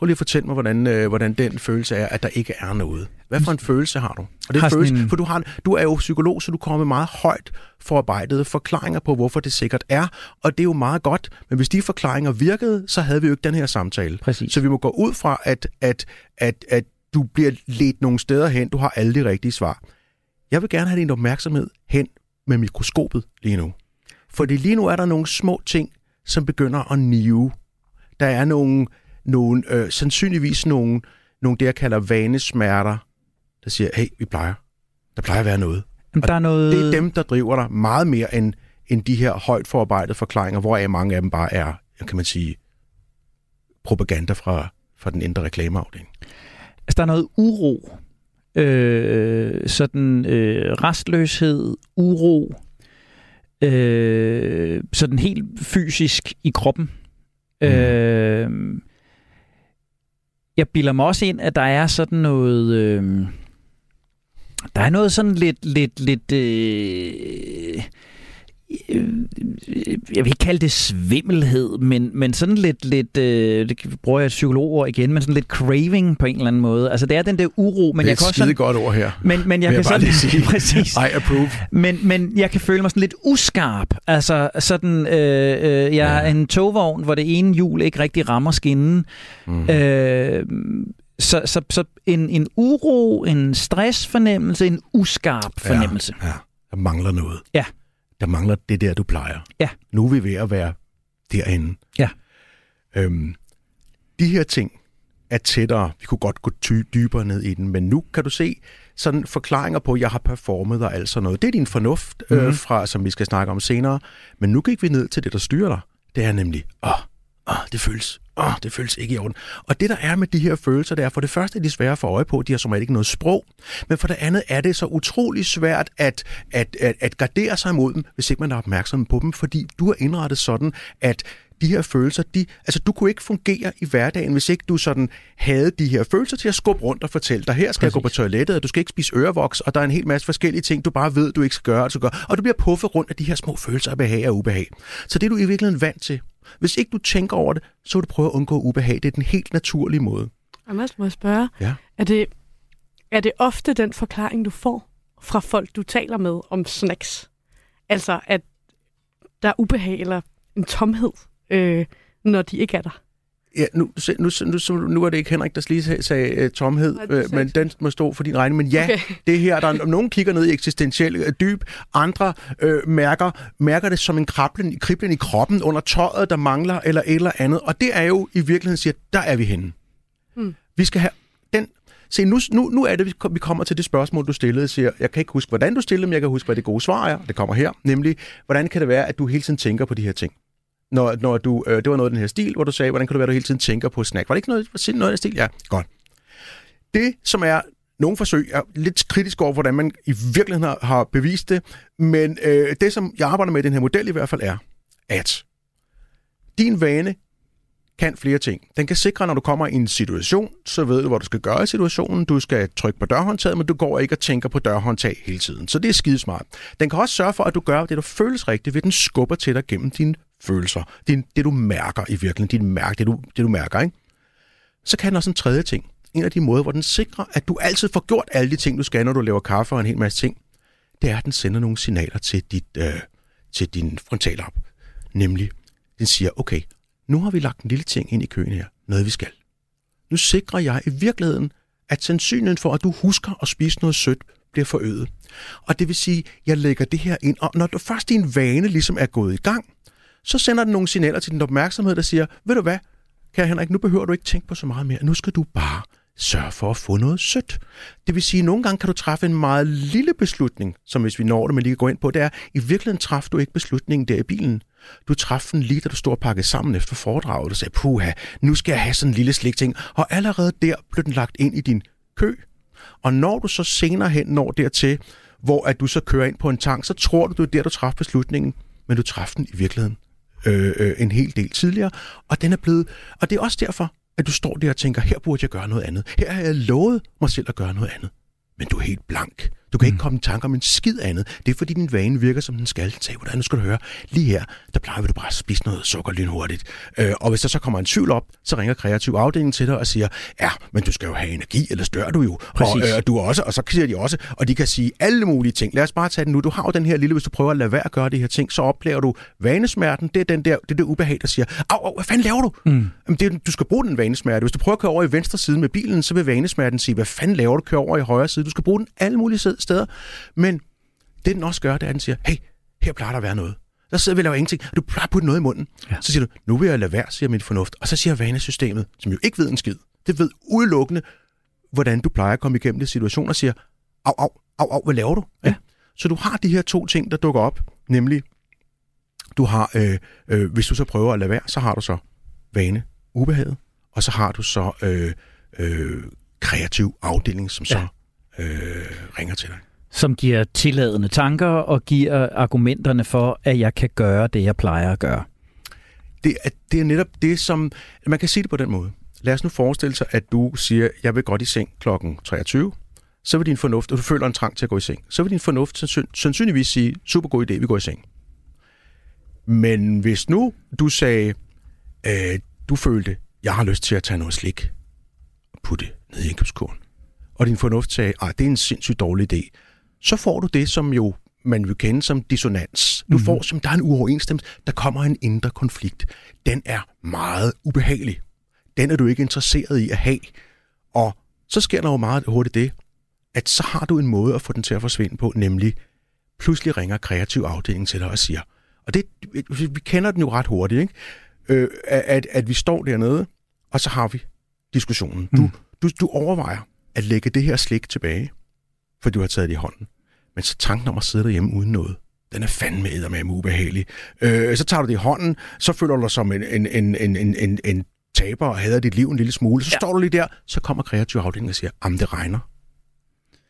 Prøv lige at fortælle mig, hvordan, øh, hvordan den følelse er, at der ikke er noget. Hvad for en følelse har du? Og det Har er følelse, en- for du, har, du er jo psykolog, så du kommer med meget højt forarbejdede forklaringer på, hvorfor det sikkert er. Og det er jo meget godt, men hvis de forklaringer virkede, så havde vi jo ikke den her samtale. Præcis. Så vi må gå ud fra, at, at, at, at du bliver ledt nogle steder hen, du har alle de rigtige svar. Jeg vil gerne have din opmærksomhed hen med mikroskopet lige nu. Fordi lige nu er der nogle små ting, som begynder at nive. Der er nogle, nogle øh, sandsynligvis nogle, nogle det, jeg kalder vanesmerter, der siger, hey, vi plejer. Der plejer at være noget. Jamen, der er noget... Det er dem, der driver dig meget mere end, end de her højt forarbejdede forklaringer, hvor mange af dem bare er, kan man sige, propaganda fra, fra den indre reklameafdeling. Altså, der er noget uro. Øh, sådan øh, restløshed, uro. Øh, sådan helt fysisk i kroppen. Mm. Øh, jeg bilder mig også ind, at der er sådan noget... Øh, der er noget sådan lidt... lidt, lidt øh, jeg vil ikke kalde det svimmelhed, men, men sådan lidt, lidt øh, det bruger jeg et psykologord igen, men sådan lidt craving på en eller anden måde. Altså det er den der uro, men det er jeg kan et også sådan, godt ord her. men, men jeg Vil kan jeg bare sådan, lige sige. <laughs> præcis. I approve. Men, men jeg kan føle mig sådan lidt uskarp. Altså sådan, øh, øh, jeg er en togvogn, hvor det ene hjul ikke rigtig rammer skinnen. Mm. Øh, så, så, så en, en uro, en stressfornemmelse, en uskarp fornemmelse. Ja, ja, der mangler noget. Ja. Der mangler det der, du plejer. Ja. Nu er vi ved at være derinde. Ja. Øhm, de her ting er tættere. Vi kunne godt gå ty- dybere ned i den, men nu kan du se sådan forklaringer på, at jeg har performet og alt sådan noget. Det er din fornuft, mm-hmm. øh, Mhm. fra, som vi skal snakke om senere. Men nu gik vi ned til det, der styrer dig. Det er nemlig, åh, åh det føles, åh, det føles ikke i orden. Og det, der er med de her følelser, det er for det første, er de svære at få øje på. De har som regel ikke noget sprog. Men for det andet er det så utrolig svært at, at, at, at gardere sig imod dem, hvis ikke man er opmærksom på dem, fordi du er indrettet sådan, at de her følelser, de, altså du kunne ikke fungere i hverdagen, hvis ikke du sådan havde de her følelser til at skubbe rundt og fortælle dig, her skal jeg gå på toilettet, og du skal ikke spise ørevoks, og der er en hel masse forskellige ting, du bare ved, du ikke skal gøre, og, så gør, og du bliver puffet rundt af de her små følelser af behag og ubehag. Så det er du i virkeligheden vant til. Hvis ikke du tænker over det, så vil du prøve at undgå ubehag. Det er den helt naturlige måde. Anders, må jeg spørge, Ja. er, det, er det ofte den forklaring, du får fra folk, du taler med om snacks? Altså, at der er ubehag eller en tomhed, øh, når de ikke er der? Ja, nu, nu, nu, nu, er det ikke Henrik, der lige sagde, uh, tomhed, øh, sagde men den må stå for din regning. Men ja, Okay. det her, der er, nogen kigger ned i eksistentiel øh, dyb, andre øh, mærker, mærker det som en krablen, kriblen i kroppen under tøjet, der mangler, eller et eller andet. Og det er jo i virkeligheden, siger, der er vi henne. Hmm. Vi skal have den... Se, nu, nu, nu er det, vi kommer til det spørgsmål, du stillede. Siger, jeg kan ikke huske, hvordan du stillede, men jeg kan huske, hvad det gode svar er. Det kommer her. Nemlig, hvordan kan det være, at du hele tiden tænker på de her ting? Når, når du, øh, det var noget af den her stil, hvor du sagde, hvordan kan det være, du hele tiden tænker på snack? Var det ikke noget, noget af den stil? Ja, godt. Det, som er nogle forsøg, er lidt kritisk over, hvordan man i virkeligheden har, har bevist det, men øh, det, som jeg arbejder med i den her model i hvert fald, er, at din vane kan flere ting. Den kan sikre, når du kommer i en situation, så ved du, hvad du skal gøre i situationen. Du skal trykke på dørhåndtaget, men du går ikke og tænker på dørhåndtag hele tiden. Så det er skidesmart. Den kan også sørge for, at du gør det, der føles rigtigt, ved den skubber til dig gennem din følelser. det, det, du mærker i virkeligheden. Din mærke, det, du, det, du mærker, ikke? Så kan den også en tredje ting. En af de måder, hvor den sikrer, at du altid får gjort alle de ting, du skal, når du laver kaffe og en hel masse ting, det er, at den sender nogle signaler til, dit, øh, til din frontallap. Nemlig, den siger, okay, nu har vi lagt en lille ting ind i køen her. Noget, vi skal. Nu sikrer jeg i virkeligheden, at sandsynligheden for, at du husker at spise noget sødt, bliver forøget. Og det vil sige, jeg lægger det her ind, og når du først din vane ligesom er gået i gang, så sender den nogle signaler til din opmærksomhed, der siger, ved du hvad, kære Henrik, nu behøver du ikke tænke på så meget mere. Nu skal du bare sørge for at få noget sødt. Det vil sige, at nogle gange kan du træffe en meget lille beslutning, som hvis vi når det, men lige kan gå ind på, det er, i virkeligheden træffer du ikke beslutningen der i bilen. Du træffede den lige, da du stod og pakkede sammen efter foredraget, og sagde, puha, nu skal jeg have sådan en lille slikting. Og allerede der blev den lagt ind i din kø. Og når du så senere hen når dertil, hvor at du så kører ind på en tank, så tror du, det er der, du træffer beslutningen, men du træffede den i virkeligheden øh, øh, en hel del tidligere, og den er blevet, og det er også derfor, at du står der og tænker, her burde jeg gøre noget andet. Her har jeg lovet mig selv at gøre noget andet. Men du er helt blank. Du kan ikke komme i tanke om en skid andet. Det er fordi din vane virker som den skal. Tag, hvordan nu skal du høre. Lige her, der plejer vi du bare at spise noget sukker lynhurtigt. Øh, og hvis der så kommer en tvivl op, så ringer kreativ afdeling til dig og siger, ja, men du skal jo have energi, ellers dør du jo. Præcis. Og, øh, du også, og så siger de også, og de kan sige alle mulige ting. Lad os bare tage den nu. Du har jo den her lille, hvis du prøver at lade være at gøre de her ting, så oplever du vanesmerten. Det er den der, det er det ubehag, der siger, au, au, hvad fanden laver du? Mm. Jamen, det du skal bruge den vanesmerte. Hvis du prøver at køre over i venstre side med bilen, så vil vanesmerten sige, hvad fanden laver du? Kør over i højre side. Du skal bruge den alle mulige steder. Men det den også gør, det er, at den siger, hey, her plejer der at være noget. Der sidder vi og laver ingenting. Du plejer at putte noget i munden. Ja. Så siger du, nu vil jeg lade være, siger mit fornuft. Og så siger vanesystemet, som jo ikke ved en skid. Det ved udelukkende, hvordan du plejer at komme igennem det situation, og siger, au, au, au, au, hvad laver du? Ja. Så du har de her to ting, der dukker op, nemlig, du har, øh, øh, hvis du så prøver at lade være, så har du så vane, ubehaget, og så har du så øh, øh, kreativ afdeling, som så øh, ringer til dig. Som giver tilladende tanker og giver argumenterne for, at jeg kan gøre det, jeg plejer at gøre. det er, det er netop det, som... Man kan sige det på den måde. Lad os nu forestille sig, at du siger, jeg vil godt i seng kl. 23. Så vil din fornuft, og du føler en trang til at gå i seng, så vil din fornuft sandsyn- sandsynligvis sige, super god idé, vi går i seng. Men hvis nu du sagde, øh, du følte, jeg har lyst til at tage noget slik og putte ned i indkøbskurven, og din fornuft sagde, at det er en sindssygt dårlig idé, så får du det, som jo man vil kende som dissonans. Du mm. får, som der er en uoverensstemmelse, der kommer en indre konflikt. Den er meget ubehagelig. Den er du ikke interesseret i at have. Og så sker der jo meget hurtigt det, at så har du en måde at få den til at forsvinde på, nemlig pludselig ringer kreativ afdeling til dig og siger, og det, vi kender den jo ret hurtigt, ikke? Øh, at, at vi står dernede, og så har vi diskussionen. Du, mm. du, du overvejer at lægge det her slik tilbage, for du har taget det i hånden. Men så tanken om at sidde derhjemme uden noget, den er fandme med ubehagelig. Øh, så tager du det i hånden, så føler du dig som en, en, en, en, en, en, en taber og hader dit liv en lille smule. Så ja. står du lige der, så kommer kreativ afdeling og siger, om det regner.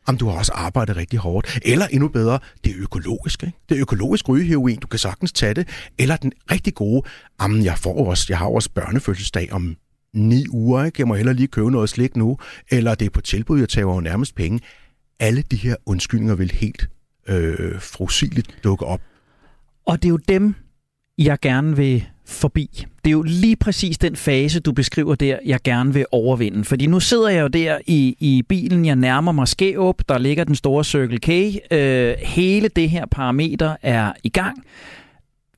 Om du har også arbejdet rigtig hårdt. Eller endnu bedre, det er økologisk. Ikke? Det er økologisk rygeheroin, du kan sagtens tage det. Eller den rigtig gode, jamen jeg, får også, jeg har også børnefødselsdag om ni uger, ikke? jeg må heller lige købe noget slik nu. Eller det er på tilbud, jeg tager jo nærmest penge. Alle de her undskyldninger vil helt øh, frosiligt dukke op. Og det er jo dem, jeg gerne vil forbi. Det er jo lige præcis den fase, du beskriver der, jeg gerne vil overvinde. Fordi nu sidder jeg jo der i, i bilen, jeg nærmer mig Skæup, der ligger den store Circle K. Øh, hele det her parameter er i gang.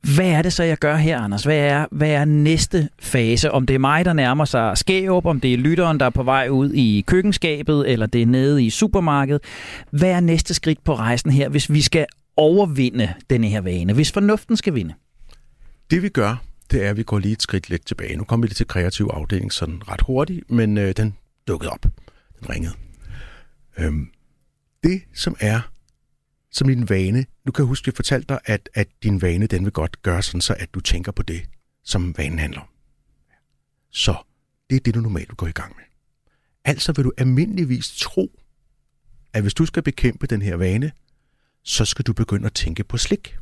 Hvad er det så, jeg gør her, Anders? Hvad er, hvad er næste fase? Om det er mig, der nærmer sig skæb, om det er lytteren, der er på vej ud i køkkenskabet, eller det er nede i supermarkedet. Hvad er næste skridt på rejsen her, hvis vi skal overvinde denne her vane? Hvis fornuften skal vinde? Det vi gør, det er, at vi går lige et skridt lidt tilbage. Nu kommer vi lidt til kreativ afdeling sådan ret hurtigt, men øh, den dukkede op. Den ringede. Øhm, det, som er som din vane, nu kan jeg huske, at jeg fortalte dig, at, at din vane, den vil godt gøre sådan, så at du tænker på det, som vanen handler om. Så det er det, du normalt vil gå i gang med. Altså vil du almindeligvis tro, at hvis du skal bekæmpe den her vane, så skal du begynde at tænke på slik.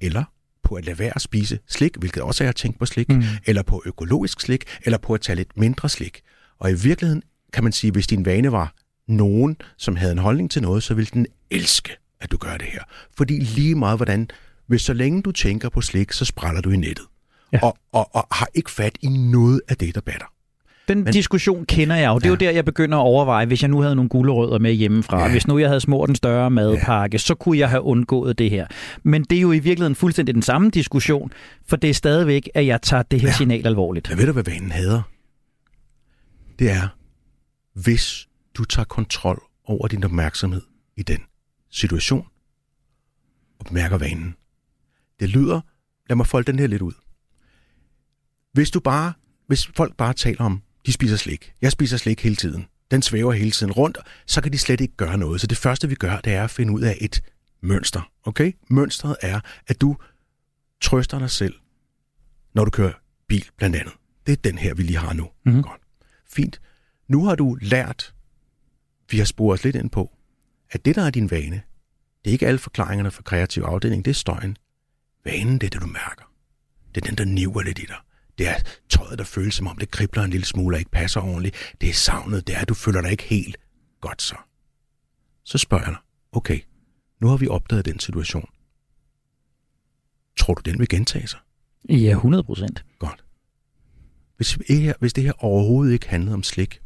Eller på at lade være at spise slik, hvilket også er at tænke på slik, mm. eller på økologisk slik, eller på at tage lidt mindre slik. Og i virkeligheden kan man sige, hvis din vane var nogen, som havde en holdning til noget, så ville den elske, at du gør det her. Fordi lige meget hvordan, hvis så længe du tænker på slik, så spræller du i nettet. Ja. Og, og, og har ikke fat i noget af det, der batter. Den Men, diskussion kender jeg jo. Det er ja. jo der, jeg begynder at overveje, hvis jeg nu havde nogle gulerødder med hjemmefra, ja. hvis nu jeg havde smurt en større madpakke, ja. så kunne jeg have undgået det her. Men det er jo i virkeligheden fuldstændig den samme diskussion, for det er stadigvæk, at jeg tager det her ja. signal alvorligt. Jeg ved du, hvad vanen hader? Det er, hvis du tager kontrol over din opmærksomhed i den situation, og mærker vanen. Det lyder, lad mig folde den her lidt ud. Hvis du bare, hvis folk bare taler om de spiser slik. Jeg spiser slik hele tiden. Den svæver hele tiden rundt, så kan de slet ikke gøre noget. Så det første, vi gør, det er at finde ud af et mønster. Okay? Mønstret er, at du trøster dig selv, når du kører bil, blandt andet. Det er den her, vi lige har nu. Mm-hmm. Godt. Fint. Nu har du lært, vi har sporet os lidt ind på, at det, der er din vane, det er ikke alle forklaringerne for kreativ afdeling, det er støjen. Vanen, det er det, du mærker. Det er den, der niver lidt i dig. Det er tøjet, der føles som om det kribler en lille smule og ikke passer ordentligt. Det er savnet, det er, at du føler dig ikke helt godt så. Så spørger jeg dig, okay, nu har vi opdaget den situation. Tror du, den vil gentage sig? Ja, 100 procent. Godt. Hvis, hvis det her overhovedet ikke handlede om slik,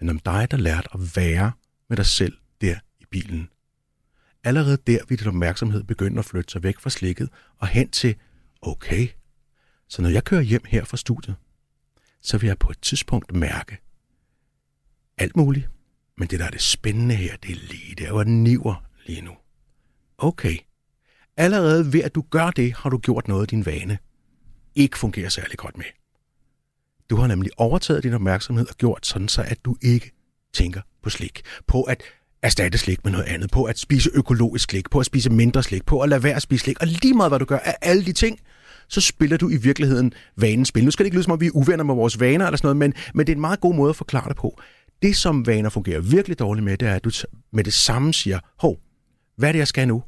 men om dig, der lærte at være med dig selv der i bilen. Allerede der vil din opmærksomhed begynde at flytte sig væk fra slikket og hen til, okay, så når jeg kører hjem her fra studiet, så vil jeg på et tidspunkt mærke alt muligt. Men det, der er det spændende her, det er lige der, hvor den niver lige nu. Okay. Allerede ved at du gør det, har du gjort noget, din vane ikke fungerer særlig godt med. Du har nemlig overtaget din opmærksomhed og gjort sådan, så at du ikke tænker på slik. På at erstatte slik med noget andet. På at spise økologisk slik. På at spise mindre slik. På at lade være at spise slik. Og lige meget hvad du gør af alle de ting, så spiller du i virkeligheden vanens spil. Nu skal det ikke lyde som om, vi er uvenner med vores vaner eller sådan noget, men, men det er en meget god måde at forklare det på. Det, som vaner fungerer virkelig dårligt med, det er, at du med det samme siger, hov, hvad er det, jeg skal nu?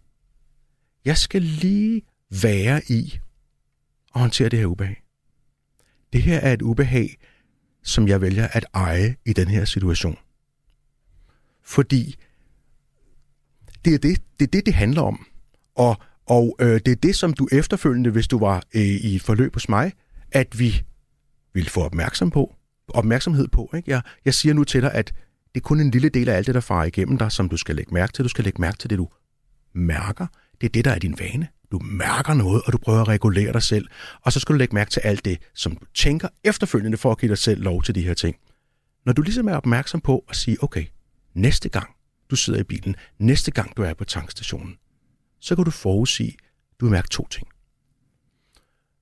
Jeg skal lige være i og håndtere det her ubehag. Det her er et ubehag, som jeg vælger at eje i den her situation. Fordi det er det, det, er det, det handler om. Og, Og øh, det er det, som du efterfølgende, hvis du var øh, i et forløb hos mig, at vi ville få opmærksom på, opmærksomhed på. Ikke? Jeg, jeg siger nu til dig, at det er kun en lille del af alt det, der farer igennem dig, som du skal lægge mærke til. Du skal lægge mærke til det, du mærker. Det er det, der er din vane. Du mærker noget, og du prøver at regulere dig selv. Og så skal du lægge mærke til alt det, som du tænker efterfølgende for at give dig selv lov til de her ting. Når du ligesom er opmærksom på at sige, okay, næste gang du sidder i bilen, næste gang du er på tankstationen, så kan du forudsige, du vil mærke to ting.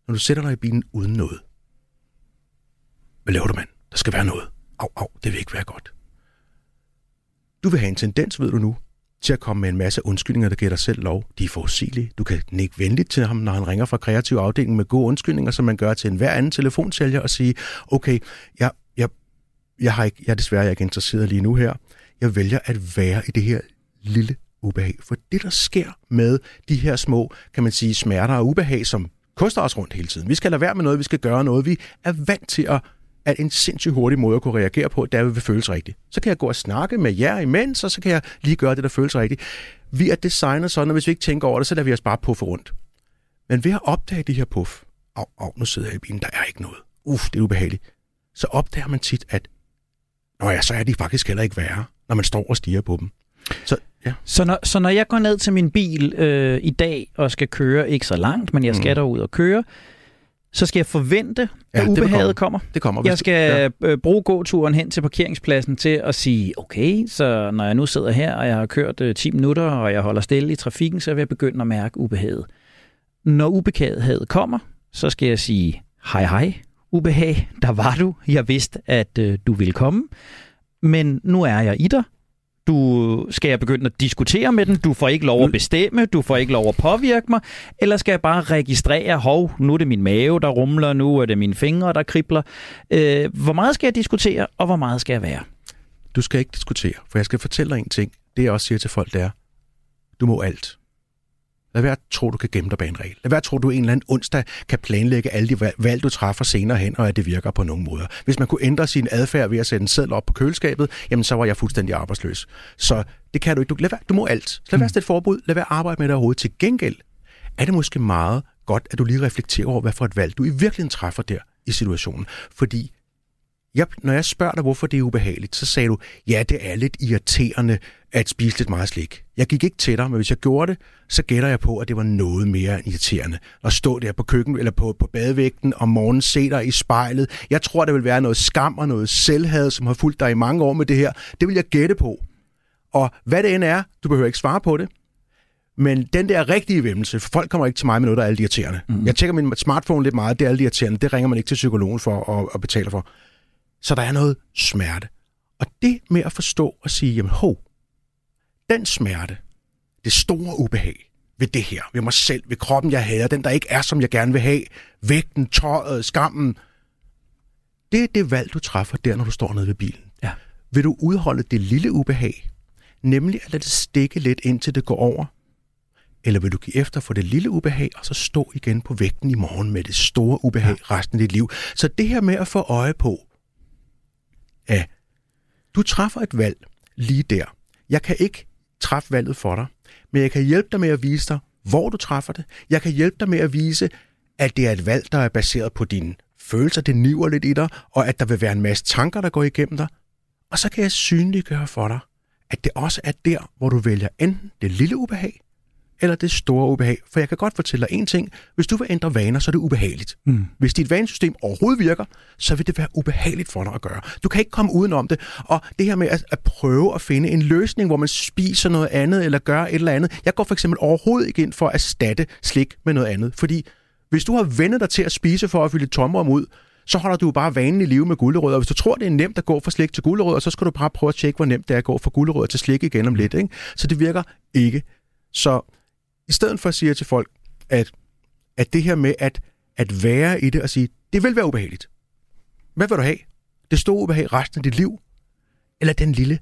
Når du sætter dig i bilen uden noget, hvad laver du, mand? Der skal være noget. Au, au, det vil ikke være godt. Du vil have en tendens, ved du nu, til at komme med en masse undskyldninger, der giver dig selv lov. De er forudsigelige. Du kan nikke venligt til ham, når han ringer fra kreativ afdeling med gode undskyldninger, som man gør til en hver anden telefonsælger, og sige, okay, jeg, jeg, jeg, har ikke, jeg er desværre ikke interesseret lige nu her. Jeg vælger at være i det her lille ubehag. For det, der sker med de her små, kan man sige, smerter og ubehag, som koster os rundt hele tiden. Vi skal lade være med noget, vi skal gøre noget. Vi er vant til at at en sindssygt hurtig måde at kunne reagere på, der vil føles rigtigt. Så kan jeg gå og snakke med jer imens, og så kan jeg lige gøre det, der føles rigtigt. Vi er designet sådan, at hvis vi ikke tænker over det, så lader vi os bare puffe rundt. Men ved at opdage de her puff, og, og nu sidder jeg i bilen, der er ikke noget. Uff, det er ubehageligt. Så opdager man tit, at Nå ja, så er de faktisk heller ikke værre, når man står og stiger på dem. Så, ja. så, når, så når jeg går ned til min bil øh, i dag og skal køre ikke så langt, men jeg skal mm. derud og køre, så skal jeg forvente, at ja, ubehaget kommer. Det kommer. Jeg skal ja. Øh, bruge gåturen hen til parkeringspladsen til at sige, okay, så når jeg nu sidder her, og jeg har kørt 10 øh, minutter, og jeg holder stille i trafikken, så vil jeg begynde at mærke ubehaget. Når ubehaget kommer, så skal jeg sige, hej hej, ubehag, der var du. Jeg vidste, at øh, du ville komme. Men nu er jeg i dig. Du skal jeg begynde at diskutere med den? Du får ikke lov at bestemme? Du får ikke lov at påvirke mig? Eller skal jeg bare registrere, hov, nu er det min mave, der rumler, nu er det mine fingre, der kribler? Øh, hvor meget skal jeg diskutere, og hvor meget skal jeg være? Du skal ikke diskutere, for jeg skal fortælle dig en ting. Det jeg også siger til folk, det er, du må alt. Lad være at tro, du kan gemme dig bag en regel. Lad være at tro, du en eller anden onsdag kan planlægge alle de valg, du træffer senere hen, og at det virker på nogen måder. Hvis man kunne ændre sin adfærd ved at sætte en seddel op på køleskabet, jamen så var jeg fuldstændig arbejdsløs. Så det kan du ikke. Du, lad være, du må alt. Så lad være at et forbud. Lad være at arbejde med det overhovedet. Til gengæld er det måske meget godt, at du lige reflekterer over, hvad for et valg du i virkeligheden træffer der i situationen. Fordi jeg, når jeg spørger dig, hvorfor det er ubehageligt, så sagde du, ja, det er lidt irriterende at spise lidt meget slik. Jeg gik ikke til dig, men hvis jeg gjorde det, så gætter jeg på, at det var noget mere irriterende. At stå der på køkken eller på, på badevægten om morgenen, se dig i spejlet. Jeg tror, der vil være noget skam og noget selvhad, som har fulgt dig i mange år med det her. Det vil jeg gætte på. Og hvad det end er, du behøver ikke svare på det, men den der rigtige vemmelse, for folk kommer ikke til mig med noget, der er alt irriterende. Mm. Jeg tjekker min smartphone lidt meget, det er alt irriterende. Det ringer man ikke til psykologen for at, at betale for. Så der er noget smerte. Og det med at forstå og sige, jamen hov, den smerte, det store ubehag ved det her, ved mig selv, ved kroppen, jeg hader, den der ikke er, som jeg gerne vil have, vægten, tøjet, skammen, det er det valg, du træffer der, når du står nede ved bilen. Ja. Vil du udholde det lille ubehag, nemlig at lade det stikke lidt, indtil det går over? Eller vil du give efter for det lille ubehag, og så stå igen på vægten i morgen med det store ubehag ja. resten af dit liv? Så det her med at få øje på, af, du træffer et valg lige der. Jeg kan ikke træffe valget for dig, men jeg kan hjælpe dig med at vise dig, hvor du træffer det. Jeg kan hjælpe dig med at vise, at det er et valg, der er baseret på dine følelser, det niver lidt i dig, og at der vil være en masse tanker, der går igennem dig. Og så kan jeg synliggøre for dig, at det også er der, hvor du vælger enten det lille ubehag, eller det store ubehag. For jeg kan godt fortælle dig en ting. Hvis du vil ændre vaner, så er det ubehageligt. Mm. Hvis dit vanesystem overhovedet virker, så vil det være ubehageligt for dig at gøre. Du kan ikke komme udenom det. Og det her med at, at prøve at finde en løsning, hvor man spiser noget andet eller gør et eller andet. Jeg går for eksempel overhovedet ikke ind for at erstatte slik med noget andet. Fordi hvis du har vendt dig til at spise for at fylde tomrum ud, så holder du bare vanen i live med gulerødder. Hvis du tror, det er nemt at gå fra slik til gulerødder, så skal du bare prøve at tjekke, hvor nemt det er at gå fra gulerødder til slik igen om lidt. Ikke? Så det virker ikke. Så i stedet for at sige til folk, at, at det her med at, at være i det og sige, det vil være ubehageligt. Hvad vil du have? Det store ubehag resten af dit liv? Eller den lille,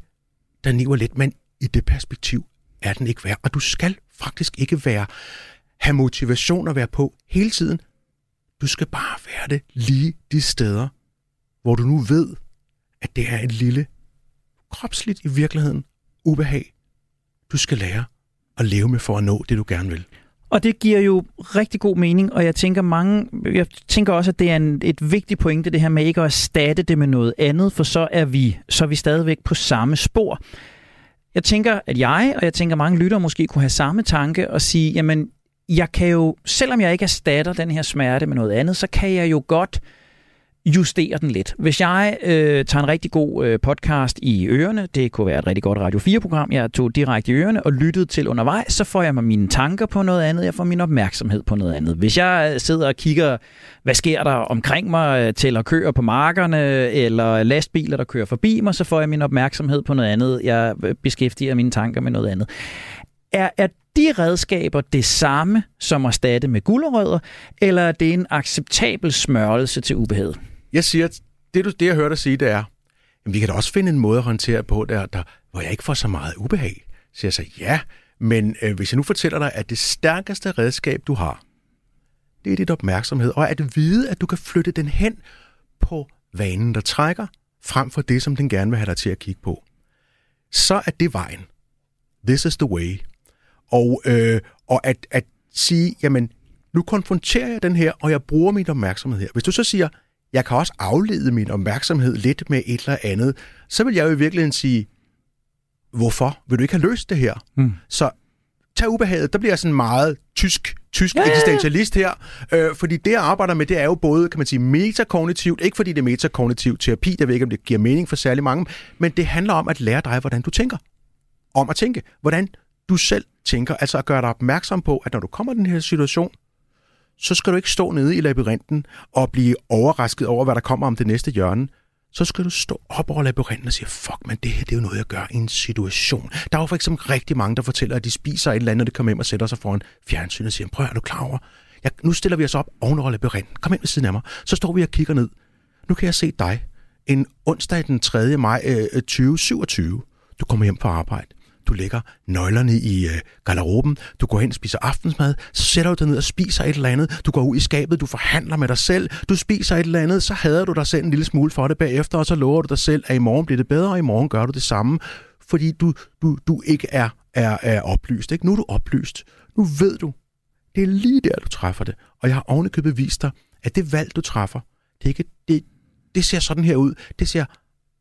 der niver lidt, men i det perspektiv er den ikke værd. Og du skal faktisk ikke være, have motivation at være på hele tiden. Du skal bare være det lige de steder, hvor du nu ved, at det er et lille, kropsligt i virkeligheden, ubehag, du skal lære at leve med for at nå det, du gerne vil. Og det giver jo rigtig god mening, og jeg tænker mange, jeg tænker også, at det er en, et vigtigt pointe, det her med ikke at erstatte det med noget andet, for så er vi, så er vi stadigvæk på samme spor. Jeg tænker, at jeg, og jeg tænker mange lyttere måske kunne have samme tanke og sige, jamen, jeg kan jo, selvom jeg ikke erstatter den her smerte med noget andet, så kan jeg jo godt øh, justere den lidt. Hvis jeg øh, tager en rigtig god øh, podcast i ørerne, det kunne være et rigtig godt Radio 4-program, jeg tog direkte i ørerne og lyttede til undervejs, så får jeg mig mine tanker på noget andet, jeg får min opmærksomhed på noget andet. Hvis jeg øh, sidder og kigger, hvad sker der omkring mig, øh, tæller køer på markerne, eller lastbiler, der kører forbi mig, så får jeg min opmærksomhed på noget andet. Jeg øh, beskæftiger mine tanker med noget andet. Er, er de redskaber det samme som at statte med gulerødder, eller er det en acceptabel smørelse til ubehaget? Jeg siger, at det, du, det jeg hørte dig sige, det er, at vi kan da også finde en måde at håndtere på, der, der, hvor jeg ikke får så meget ubehag. Så jeg siger, ja, men øh, hvis jeg nu fortæller dig, at det stærkeste redskab, du har, det er dit opmærksomhed, og at vide, at du kan flytte den hen på vanen, der trækker, frem for det, som den gerne vil have dig til at kigge på, så er det vejen. This is the way. Og, øh, og at, at sige, jamen, nu konfronterer jeg den her, og jeg bruger min opmærksomhed her. Hvis du så siger, jeg kan også aflede min opmærksomhed lidt med et eller andet, så vil jeg jo i virkeligheden sige, hvorfor vil du ikke have løst det her? Mm. Så tag ubehaget, der bliver sådan meget tysk, tysk ja. eksistentialist her, øh, fordi det, jeg arbejder med, det er jo både, kan man sige, metakognitivt, ikke fordi det er metakognitiv terapi, der ved ikke, om det giver mening for særlig mange, men det handler om at lære dig, hvordan du tænker. Om at tænke, hvordan du selv tænker, altså at gøre dig opmærksom på, at når du kommer i den her situation, så skal du ikke stå nede i labyrinten og blive overrasket over, hvad der kommer om det næste hjørne. Så skal du stå op over labyrinten og sige, fuck, men det her det er jo noget, jeg gør i en situation. Der er jo for eksempel rigtig mange, der fortæller, at de spiser et eller andet, når de kommer hjem og sætter sig foran fjernsynet og siger, prøv er du klar over? Jeg, nu stiller vi os op ovenover labyrinten. Kom ind ved siden af mig. Så står vi og kigger ned. Nu kan jeg se dig en onsdag den 3. maj øh, øh 2027. Du kommer hjem fra arbejde. Du lægger nøglerne i øh, garderoben. Du går hen og spiser aftensmad. Så sætter du dig ned og spiser et eller andet. Du går ud i skabet. Du forhandler med dig selv. Du spiser et eller andet. Så hader du dig selv en lille smule for det bagefter. Og så lover du dig selv, at i morgen bliver det bedre, og i morgen gør du det samme. Fordi du, du, du ikke er, er, er oplyst. Ikke? Nu er du oplyst. Nu ved du. Det er lige der, du træffer det. Og jeg har ovenikøbet vist dig, at det valg, du træffer, det, ikke, det, det ser sådan her ud. Det ser,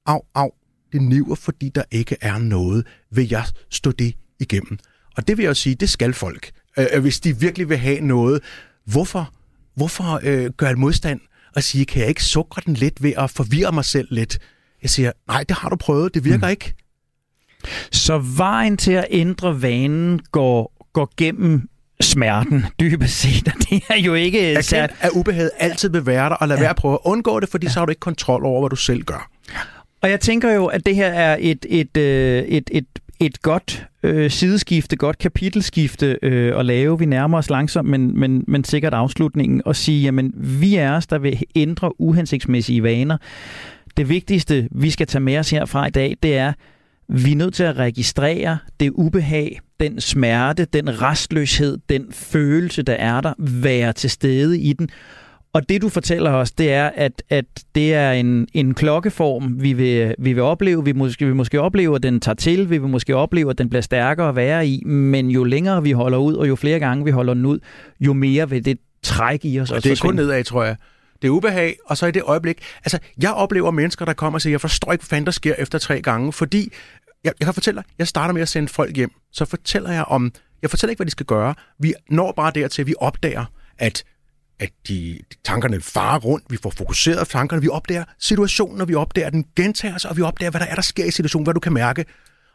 af, af, det niver, fordi der ikke er noget, vil jeg stå det igennem. Og det vil jeg jo sige, det skal folk, øh, hvis de virkelig vil have noget. Hvorfor, hvorfor øh, gør jeg modstand og sige, kan jeg ikke sukre den lidt ved at forvirre mig selv lidt? Jeg siger, nej, det har du prøvet, det virker mm. ikke. Så vejen til at ændre vanen går, går gennem smerten, <laughs> dybest set. Det er jo ikke... Erkend, sat... at ubehaget altid vil være der, og lad ja. være at prøve at undgå det, fordi ja. så har du ikke kontrol over, hvad du selv gør. Og jeg tænker jo, at det her er et, et, øh, et, et, et godt øh, sideskifte, godt kapitelskifte øh, at lave. Vi nærmer os langsomt, men, men, men sikkert afslutningen, og sige, jamen vi er os, der vil ændre uhensigtsmæssige vaner. Det vigtigste, vi skal tage med os herfra i dag, det er, vi er nødt til at registrere det ubehag, den smerte, den restløshed, den følelse, der er der, være til stede i den, og det, du fortæller os, det er, at, at det er en, en klokkeform, vi vil, vi vil opleve. Vi måske, vi måske opleve, at den tager til. Vi vil måske opleve, at den bliver stærkere at være i. Men jo længere vi holder ud, og jo flere gange vi holder den ud, jo mere vil det trække i os. Og det er kun nedad, tror jeg. Det er ubehag, og så i det øjeblik... Altså, jeg oplever mennesker, der kommer og siger, jeg forstår ikke, hvad fanden der sker efter tre gange, fordi... Jeg, jeg kan fortælle dig, jeg starter med at sende folk hjem, så fortæller jeg om... Jeg fortæller ikke, hvad de skal gøre. Vi når bare dertil, at vi opdager, at at de, tankerne farer rundt, vi får fokuseret tankerne, vi opdager situationen, og vi opdager, at den gentager sig, og vi opdager, hvad der er, der sker i situationen, hvad du kan mærke.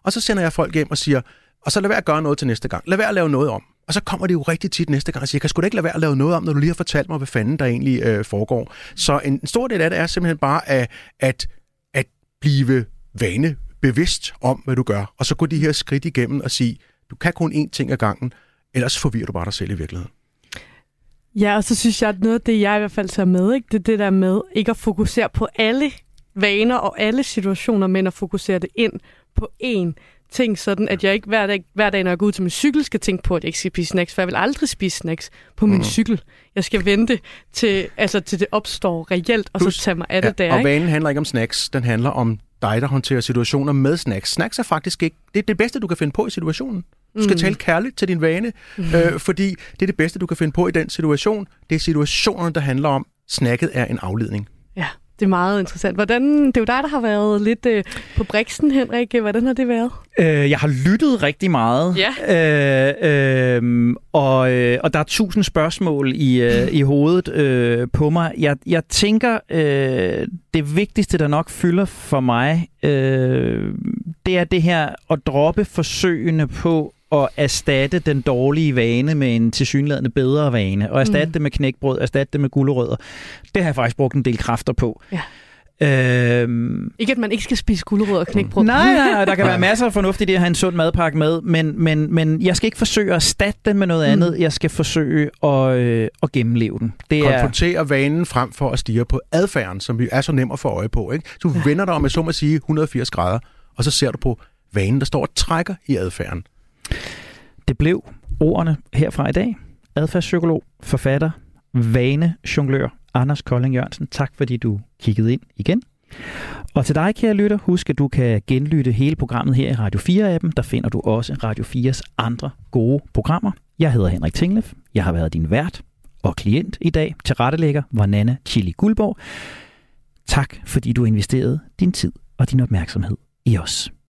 Og så sender jeg folk hjem og siger, og så lad være at gøre noget til næste gang. Lad være at lave noget om. Og så kommer det jo rigtig tit næste gang og siger, jeg kan sgu da ikke lade være at lave noget om, når du lige har fortalt mig, hvad fanden der egentlig øh, foregår. Så en, en stor del af det er simpelthen bare at, at, at blive vane bevidst om, hvad du gør. Og så gå de her skridt igennem og sige, du kan kun én ting ad gangen, ellers forvirrer du bare dig selv i virkeligheden. Ja, og så synes jeg, at noget af det, jeg i hvert fald tager med, ikke, det er det der med ikke at fokusere på alle vaner og alle situationer, men at fokusere det ind på én ting, sådan at jeg ikke hver dag, hver dag, når jeg går ud til min cykel, skal tænke på, at jeg ikke skal spise snacks, for jeg vil aldrig spise snacks på min mm. cykel. Jeg skal vente til, altså, til det opstår reelt, og Plus, så tage mig af det ja, der. Og vanen handler ikke om snacks, den handler om dig, der håndterer situationer med snacks. Snacks er faktisk ikke... Det er det bedste, du kan finde på i situationen. Du skal mm. tale kærligt til din vane, mm. øh, fordi det er det bedste, du kan finde på i den situation. Det er situationen, der handler om, snacket er en afledning. Ja, det er meget interessant. Hvordan, det er jo dig, der har været lidt øh, på briksen, Henrik. Hvordan har det været? Øh, jeg har lyttet rigtig meget. Ja. Øh, øh, og, øh, og der er tusind spørgsmål i, øh, <laughs> i hovedet øh, på mig. Jeg, jeg tænker, øh, det vigtigste, der nok fylder for mig, øh, det er det her at droppe forsøgene på at erstatte den dårlige vane med en tilsyneladende bedre vane, og erstatte mm. det med knækbrød, erstatte det med gulerødder. Det har jeg faktisk brugt en del kræfter på. Ja. Øhm, Ikke, at man ikke skal spise gulerødder og knækbrød. nej, nej, nej, der kan være <laughs> masser af fornuft i det at have en sund madpakke med, men, men, men jeg skal ikke forsøge at erstatte den med noget Mm. andet. Jeg skal forsøge at, øh, at gennemleve den. Det er, Konfrontere vanen frem for at stige på adfærden, som vi er så nem at få øje på. Ikke? Så du vender dig om, med så må sige, 180 grader, og så ser du på vanen, der står og trækker i adfærden det blev ordene herfra i dag. Adfærdspsykolog, forfatter, vanejonglør, Anders Kolding Jørgensen. Tak fordi du kiggede ind igen. Og til dig, kære lytter, husk, at du kan genlytte hele programmet her i Radio 4-appen. Der finder du også Radio 4's andre gode programmer. Jeg hedder Henrik Tinglef. Jeg har været din vært og klient i dag. Til rettelægger var Nana Chili Guldborg. Tak, fordi du investerede din tid og din opmærksomhed i os.